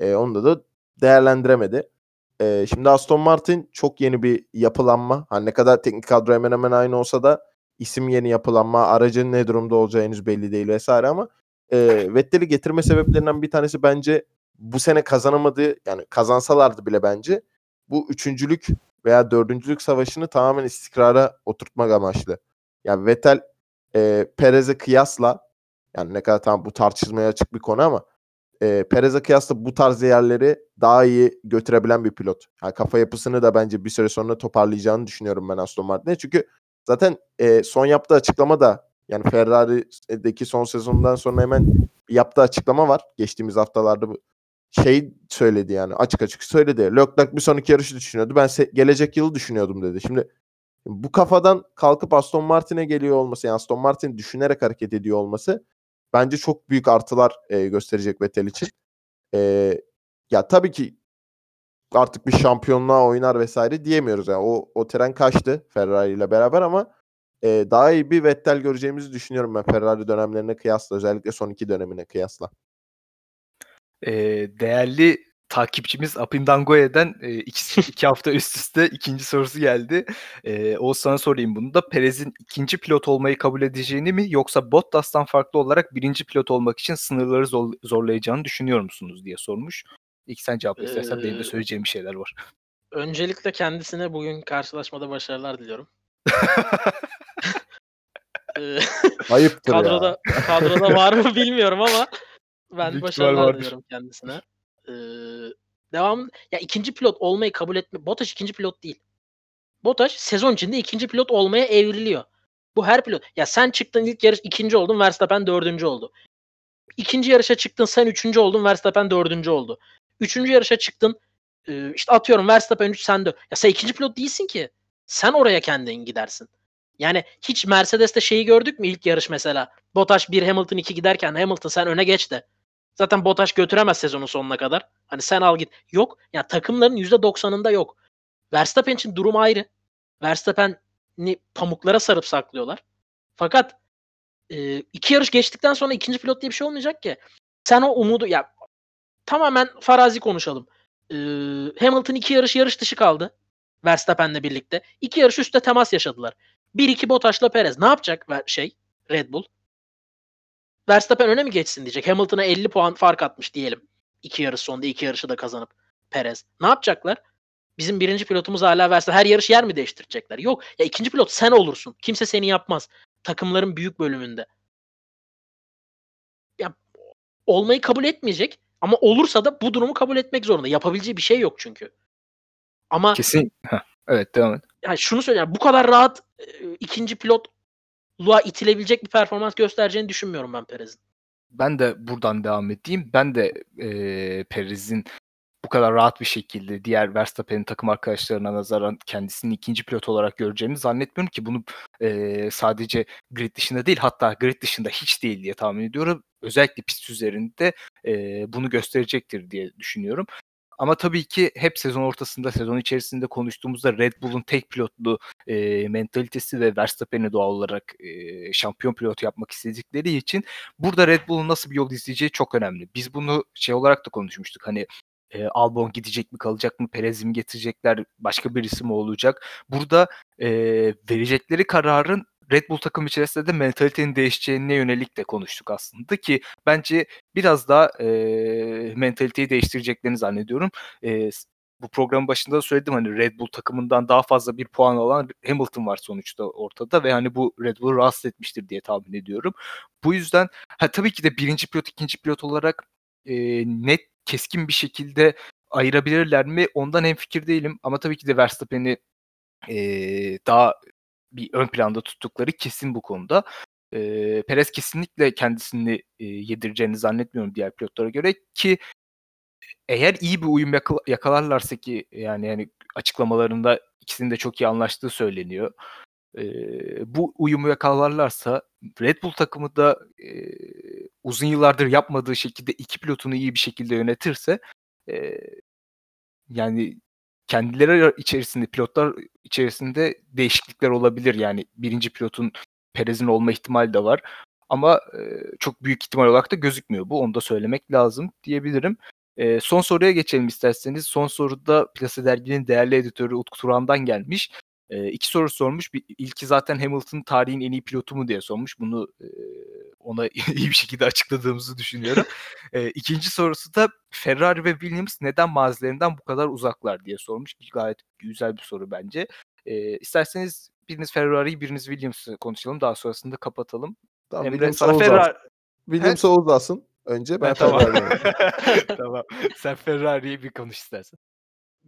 E, onda da değerlendiremedi. E, şimdi Aston Martin çok yeni bir yapılanma. Hani ne kadar teknik kadro hemen hemen aynı olsa da isim yeni yapılanma, aracın ne durumda olacağı henüz belli değil vesaire ama e, Vettel'i getirme sebeplerinden bir tanesi bence bu sene kazanamadığı yani kazansalardı bile bence bu üçüncülük veya dördüncülük savaşını tamamen istikrara oturtmak amaçlı. Yani Vettel e, Perez'e kıyasla yani ne kadar tam bu tartışmaya açık bir konu ama e, Perez'e kıyasla bu tarz yerleri daha iyi götürebilen bir pilot. Yani kafa yapısını da bence bir süre sonra toparlayacağını düşünüyorum ben Aston Martin'e. Çünkü zaten e, son yaptığı açıklama da yani Ferrari'deki son sezondan sonra hemen yaptığı açıklama var. Geçtiğimiz haftalarda bu şey söyledi yani açık açık söyledi. Leclerc bir sonraki yarışı düşünüyordu. Ben gelecek yılı düşünüyordum dedi. Şimdi bu kafadan kalkıp Aston Martin'e geliyor olması, yani Aston Martin düşünerek hareket ediyor olması bence çok büyük artılar e, gösterecek Vettel için. E, ya tabii ki artık bir şampiyonluğa oynar vesaire diyemiyoruz. Yani o, o tren kaçtı Ferrari ile beraber ama e, daha iyi bir Vettel göreceğimizi düşünüyorum ben Ferrari dönemlerine kıyasla. Özellikle son iki dönemine kıyasla. E, değerli takipçimiz Apindangoye'den e, iki, *laughs* iki hafta üst üste ikinci sorusu geldi. E, Oğuzhan'a sorayım bunu da. Perez'in ikinci pilot olmayı kabul edeceğini mi yoksa Bottas'tan farklı olarak birinci pilot olmak için sınırları zor- zorlayacağını düşünüyor musunuz diye sormuş. İlk sen cevap istersen benim de Ee, söyleyeceğim bir şeyler var. Öncelikle kendisine bugün karşılaşmada başarılar diliyorum. *laughs* Ee, Ayıptır ya. kadroda kadroda var mı bilmiyorum ama ben Büyük başarılar diliyorum kendisine. Ee, devam ya ikinci pilot olmayı kabul etme. Bottas ikinci pilot değil. Bottas sezon içinde ikinci pilot olmaya evriliyor. Bu her pilot. Ya sen çıktın ilk yarış ikinci oldun Verstappen dördüncü oldu. İkinci yarışa çıktın sen üçüncü oldun Verstappen dördüncü oldu. Üçüncü yarışa çıktın e, işte atıyorum Verstappen 3 sen 4. Ya sen ikinci pilot değilsin ki. Sen oraya kendin gidersin. Yani hiç Mercedes'te şeyi gördük mü ilk yarış mesela? Bottas 1 Hamilton 2 giderken Hamilton sen öne geç de. Zaten Bottas götüremez sezonun sonuna kadar. Hani sen al git. Yok. Yani takımların %90'ında yok. Verstappen için durum ayrı. Verstappen'i pamuklara sarıp saklıyorlar. Fakat e, iki yarış geçtikten sonra ikinci pilot diye bir şey olmayacak ki. Sen o umudu ya tamamen farazi konuşalım. E, Hamilton iki yarış yarış dışı kaldı. Verstappen'le birlikte. İki yarış üstte temas yaşadılar. 1-2 Bottas'la Perez. Ne yapacak şey Red Bull? Verstappen öne mi geçsin diyecek. Hamilton'a 50 puan fark atmış diyelim. İki yarış sonunda iki yarışı da kazanıp Perez. Ne yapacaklar? Bizim birinci pilotumuz hala Verstappen. Her yarış yer mi değiştirecekler? Yok. Ya ikinci pilot sen olursun. Kimse seni yapmaz. Takımların büyük bölümünde. Ya olmayı kabul etmeyecek. Ama olursa da bu durumu kabul etmek zorunda. Yapabileceği bir şey yok çünkü. Ama kesin evet devam et. Yani şunu söyleyeyim. Bu kadar rahat e, ikinci pilotluğa itilebilecek bir performans göstereceğini düşünmüyorum ben Perez'in. Ben de buradan devam edeyim. Ben de e, Perez'in bu kadar rahat bir şekilde diğer Verstappen'in takım arkadaşlarına nazaran kendisini ikinci pilot olarak göreceğini zannetmiyorum ki bunu e, sadece grid dışında değil hatta grid dışında hiç değil diye tahmin ediyorum. Özellikle pist üzerinde e, bunu gösterecektir diye düşünüyorum. Ama tabii ki hep sezon ortasında, sezon içerisinde konuştuğumuzda Red Bull'un tek pilotlu e, mentalitesi ve Verstappen'i doğal olarak e, şampiyon pilot yapmak istedikleri için burada Red Bull'un nasıl bir yol izleyeceği çok önemli. Biz bunu şey olarak da konuşmuştuk. Hani e, Albon gidecek mi kalacak mı Perez'i mi getirecekler başka birisi mi olacak? Burada e, verecekleri kararın Red Bull takım içerisinde de mentalitenin değişeceğine yönelik de konuştuk aslında ki bence biraz daha e, mentaliteyi değiştireceklerini zannediyorum. E, bu programın başında da söyledim hani Red Bull takımından daha fazla bir puan alan Hamilton var sonuçta ortada ve hani bu Red Bull'u rahatsız etmiştir diye tahmin ediyorum. Bu yüzden ha, tabii ki de birinci pilot ikinci pilot olarak e, net keskin bir şekilde ayırabilirler mi? Ondan hem fikir değilim ama tabii ki de Verstappen'i e, daha bir ön planda tuttukları kesin bu konuda. E, Perez kesinlikle kendisini e, yedireceğini zannetmiyorum diğer pilotlara göre ki eğer iyi bir uyum yakalarlarsa ki yani yani açıklamalarında ikisinin de çok iyi anlaştığı söyleniyor. E, bu uyumu yakalarlarsa Red Bull takımı da e, uzun yıllardır yapmadığı şekilde iki pilotunu iyi bir şekilde yönetirse e, yani kendileri içerisinde pilotlar içerisinde değişiklikler olabilir. Yani birinci pilotun Perez'in olma ihtimali de var. Ama e, çok büyük ihtimal olarak da gözükmüyor bu. Onu da söylemek lazım diyebilirim. E, son soruya geçelim isterseniz. Son soruda Plase Dergi'nin değerli editörü Utku Turan'dan gelmiş. E, iki soru sormuş. Bir, ilki zaten Hamilton tarihin en iyi pilotu mu diye sormuş. Bunu e, ona *laughs* iyi bir şekilde açıkladığımızı düşünüyorum. e, ikinci sorusu da Ferrari ve Williams neden mazilerinden bu kadar uzaklar diye sormuş. Gayet güzel bir soru bence. E, isterseniz biriniz Ferrari'yi biriniz Williams'ı konuşalım. Daha sonrasında kapatalım. Tamam, Emre sana Ferrari... Williams Oğuz alsın. Önce ben tamam. *laughs* tamam. Sen Ferrari'yi bir konuş istersen.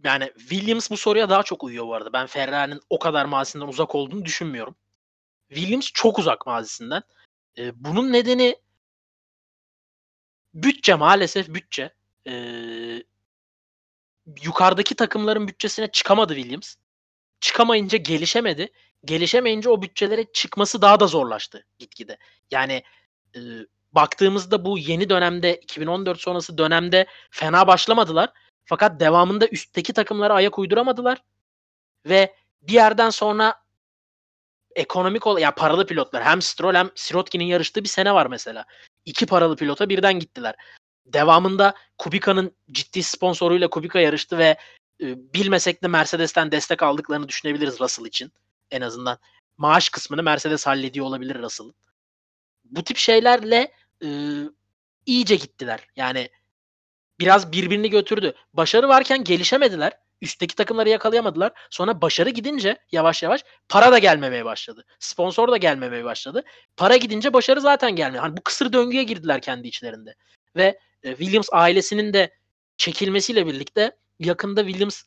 Yani Williams bu soruya daha çok uyuyor bu arada. Ben Ferrari'nin o kadar mazisinden uzak olduğunu düşünmüyorum. Williams çok uzak mazisinden. E, bunun nedeni bütçe maalesef bütçe. E, yukarıdaki takımların bütçesine çıkamadı Williams. Çıkamayınca gelişemedi. Gelişemeyince o bütçelere çıkması daha da zorlaştı gitgide. Yani e, baktığımızda bu yeni dönemde 2014 sonrası dönemde fena başlamadılar. Fakat devamında üstteki takımlara ayak uyduramadılar. Ve bir yerden sonra ekonomik ol ya paralı pilotlar hem Stroll hem Sirotkin'in yarıştığı bir sene var mesela. İki paralı pilota birden gittiler. Devamında Kubica'nın ciddi sponsoruyla Kubica yarıştı ve e, bilmesek de Mercedes'ten destek aldıklarını düşünebiliriz Russell için. En azından maaş kısmını Mercedes hallediyor olabilir Russell'ın. Bu tip şeylerle e, iyice gittiler. Yani biraz birbirini götürdü. Başarı varken gelişemediler. Üstteki takımları yakalayamadılar. Sonra başarı gidince yavaş yavaş para da gelmemeye başladı. Sponsor da gelmemeye başladı. Para gidince başarı zaten gelmiyor. Hani bu kısır döngüye girdiler kendi içlerinde. Ve e, Williams ailesinin de çekilmesiyle birlikte yakında Williams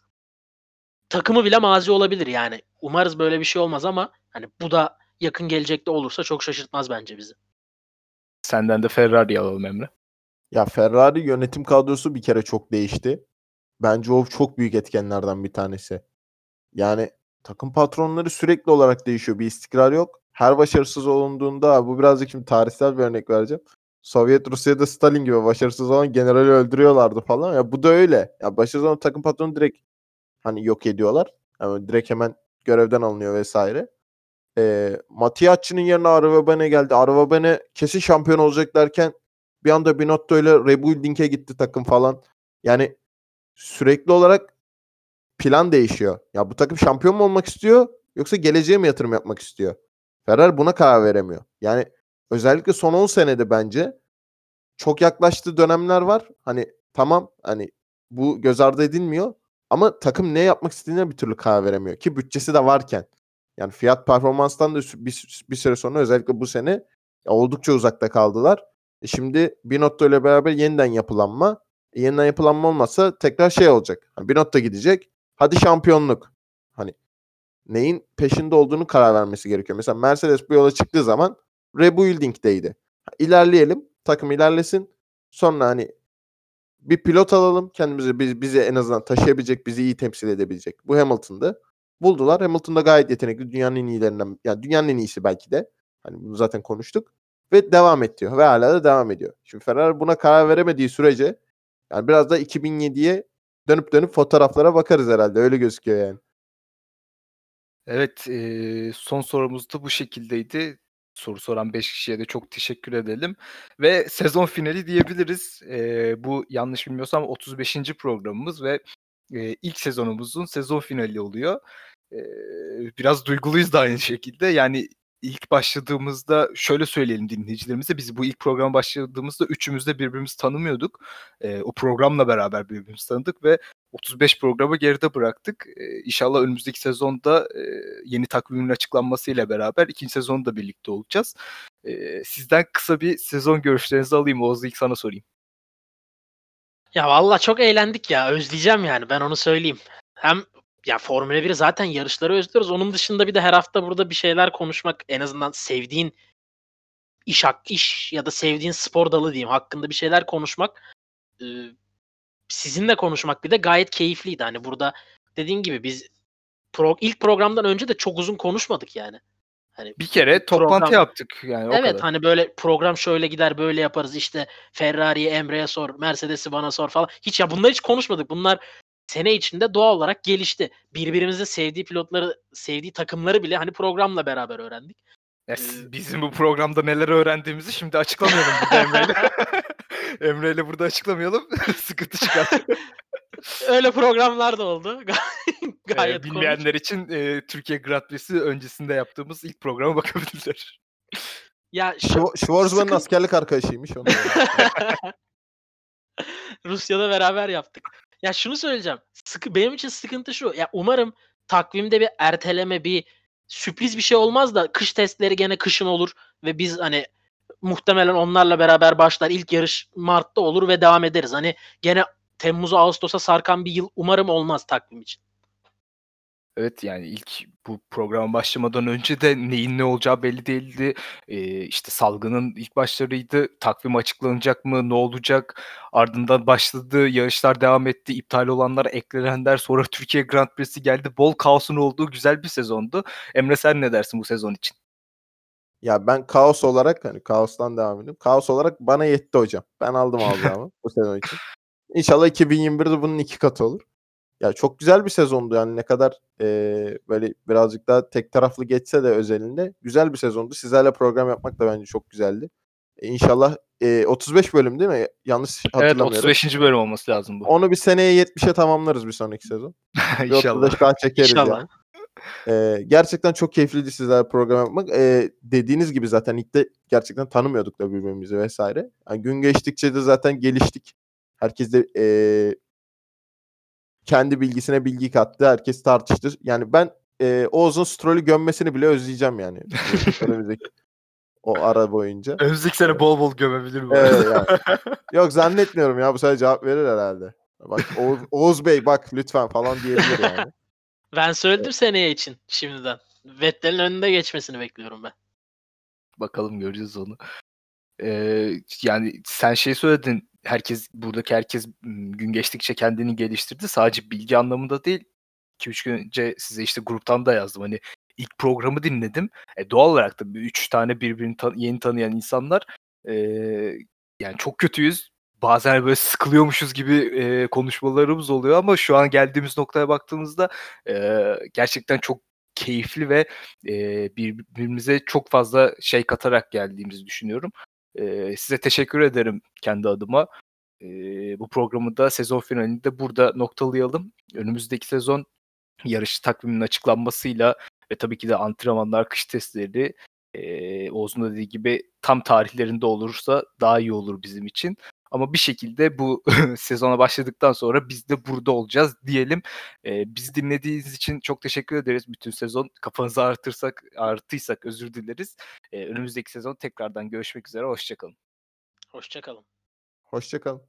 takımı bile mazi olabilir yani. Umarız böyle bir şey olmaz ama hani bu da yakın gelecekte olursa çok şaşırtmaz bence bizi. Senden de Ferrari alalım Emre. Ya Ferrari yönetim kadrosu bir kere çok değişti. Bence o çok büyük etkenlerden bir tanesi. Yani takım patronları sürekli olarak değişiyor. Bir istikrar yok. Her başarısız olunduğunda bu birazcık şimdi tarihsel bir örnek vereceğim. Sovyet Rusya'da Stalin gibi başarısız olan generali öldürüyorlardı falan. Ya bu da öyle. Ya başarısız olan takım patronu direkt hani yok ediyorlar. Yani direkt hemen görevden alınıyor vesaire. E, Matiacci'nin yerine Arvabene geldi. Arvabene kesin şampiyon olacak derken bir anda Binotto ile rebuilding'e gitti takım falan. Yani sürekli olarak plan değişiyor. Ya bu takım şampiyon mu olmak istiyor yoksa geleceğe mi yatırım yapmak istiyor? Ferrer buna karar veremiyor. Yani özellikle son 10 senede bence çok yaklaştığı dönemler var. Hani tamam hani bu göz ardı edilmiyor ama takım ne yapmak istediğine bir türlü karar veremiyor ki bütçesi de varken. Yani fiyat performanstan da bir, bir süre sonra özellikle bu sene oldukça uzakta kaldılar. E şimdi Binotto ile beraber yeniden yapılanma. E yeniden yapılanma olmazsa tekrar şey olacak. Yani Binotto gidecek. Hadi şampiyonluk. Hani neyin peşinde olduğunu karar vermesi gerekiyor. Mesela Mercedes bu yola çıktığı zaman rebuilding'deydi. İlerleyelim. Takım ilerlesin. Sonra hani bir pilot alalım. Kendimizi biz, bizi en azından taşıyabilecek, bizi iyi temsil edebilecek. Bu Hamilton'dı. Buldular. Hamilton da gayet yetenekli. Dünyanın en iyilerinden. Yani dünyanın en iyisi belki de. Hani bunu zaten konuştuk. Ve devam et diyor. Ve hala da devam ediyor. Şimdi Ferrari buna karar veremediği sürece yani biraz da 2007'ye dönüp dönüp fotoğraflara bakarız herhalde. Öyle gözüküyor yani. Evet, eee, son sorumuz da bu şekildeydi. Soru soran 5 kişiye de çok teşekkür edelim ve sezon finali diyebiliriz. Eee, bu yanlış bilmiyorsam 35. programımız ve, eee, ilk sezonumuzun sezon finali oluyor. Eee, biraz duyguluyuz da aynı şekilde. Yani ilk başladığımızda şöyle söyleyelim dinleyicilerimize. Biz bu ilk programa başladığımızda üçümüz de birbirimizi tanımıyorduk. Eee, o programla beraber birbirimizi tanıdık ve 35 programı geride bıraktık. Eee, inşallah önümüzdeki sezonda, eee, yeni takvimin açıklanmasıyla beraber ikinci sezonda birlikte olacağız. Eee, sizden kısa bir sezon görüşlerinizi alayım. Oğuz ilk sana sorayım. Ya valla çok eğlendik ya. Özleyeceğim yani ben onu söyleyeyim. Hem ya Formula 1'i zaten yarışları özlüyoruz. Onun dışında bir de her hafta burada bir şeyler konuşmak en azından sevdiğin iş hak iş ya da sevdiğin spor dalı diyeyim hakkında bir şeyler konuşmak e, sizinle konuşmak bir de gayet keyifliydi. Hani burada dediğin gibi biz pro, ilk programdan önce de çok uzun konuşmadık yani. Hani bir kere toplantı program, yaptık yani Evet kadar. hani böyle program şöyle gider böyle yaparız işte Ferrari'ye Emre'ye sor Mercedes'i bana sor falan. Hiç ya bunlar hiç konuşmadık. Bunlar sene içinde doğal olarak gelişti. Birbirimizin sevdiği pilotları, sevdiği takımları bile hani programla beraber öğrendik. Ya ee, bizim bu programda neler öğrendiğimizi şimdi açıklamayalım burada Emre'yle. *laughs* Emre'yle burada açıklamayalım. *laughs* Sıkıntı çıkar. *laughs* Öyle programlar da oldu. Gayet ee, bilmeyenler komik. için e, Türkiye Grand Prix'si öncesinde yaptığımız ilk programa bakabilirler. Ya Schwarzman'ın sıkıntı... askerlik arkadaşıymış onu. Rusya'da beraber yaptık. Ya şunu söyleyeceğim. Sıkı benim için sıkıntı şu. Ya umarım takvimde bir erteleme, bir sürpriz bir şey olmaz da kış testleri gene kışın olur ve biz hani muhtemelen onlarla beraber başlar. İlk yarış Mart'ta olur ve devam ederiz. Hani gene Temmuz'a Ağustos'a sarkan bir yıl umarım olmaz takvim için. Evet yani ilk bu program başlamadan önce de neyin ne olacağı belli değildi. Ee, işte salgının ilk başlarıydı. Takvim açıklanacak mı? Ne olacak? Ardından başladı. Yarışlar devam etti. iptal olanlar eklenenler. Sonra *laughs* Türkiye Grand Prix'si geldi. Bol kaosun olduğu güzel bir sezondu. Emre sen ne dersin bu sezon için? Ya ben kaos olarak hani kaostan devam edeyim. Kaos olarak bana yetti hocam. Ben aldım *laughs* alacağımı bu sezon için. İnşallah 2021'de bunun iki katı olur. Ya çok güzel bir sezondu yani ne kadar e, böyle birazcık daha tek taraflı geçse de özelinde güzel bir sezondu. Sizlerle program yapmak da bence çok güzeldi. E, inşallah e, 35 bölüm değil mi? Yanlış hatırlamıyorum. Evet 35. bölüm olması lazım bu. Onu bir seneye 70'e tamamlarız bir sonraki sezon. *laughs* İnşallah. daha çekeriz İnşallah. yani. Ee, gerçekten çok keyifliydi sizlerle program yapmak. Ee, dediğiniz gibi zaten ilk de gerçekten tanımıyorduk da birbirimizi vesaire. Yani gün geçtikçe de zaten geliştik. Herkes de e, kendi bilgisine bilgi kattı. Herkes tartıştı. Yani ben e, Oğuz'un Stroll'ü gömmesini bile özleyeceğim yani. *laughs* o ara boyunca. Önümüzdeki sene bol bol gömebilir bu evet, yani. *laughs* Yok zannetmiyorum ya bu sefer cevap verir herhalde. Bak Oğuz, Oğuz Bey bak lütfen falan diyebilir yani. Ben söyledim seneye için şimdiden. Vettel'in önünde geçmesini bekliyorum ben. Bakalım göreceğiz onu. Ee, yani sen şey söyledin. Herkes buradaki herkes gün geçtikçe kendini geliştirdi. Sadece bilgi anlamında değil. 2-3 gün önce size işte gruptan da yazdım. Hani ilk programı dinledim. E, doğal olarak da 3 tane birbirini tan- yeni tanıyan insanlar e, yani çok kötüyüz. Bazen böyle sıkılıyormuşuz gibi e, konuşmalarımız oluyor ama şu an geldiğimiz noktaya baktığımızda e, gerçekten çok keyifli ve e, birbirimize çok fazla şey katarak geldiğimizi düşünüyorum. E, size teşekkür ederim kendi adıma. E, bu programı da sezon finalinde burada noktalayalım. Önümüzdeki sezon yarış takviminin açıklanmasıyla ve tabii ki de antrenmanlar, kış testleri e, Oğuz'un dediği gibi tam tarihlerinde olursa daha iyi olur bizim için. Ama bir şekilde bu *laughs* sezona başladıktan sonra biz de burada olacağız diyelim. E, bizi dinlediğiniz için çok teşekkür ederiz bütün sezon. Kafanızı artırsak, artıysak özür dileriz. E, önümüzdeki sezon tekrardan görüşmek üzere. Hoşçakalın. Hoşçakalın. Hoşçakalın.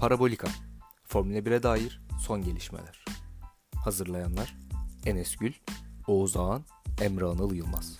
Parabolika Formula 1'e dair son gelişmeler. Hazırlayanlar Enes Gül, Oğuz Ağan, Emre Anıl Yılmaz.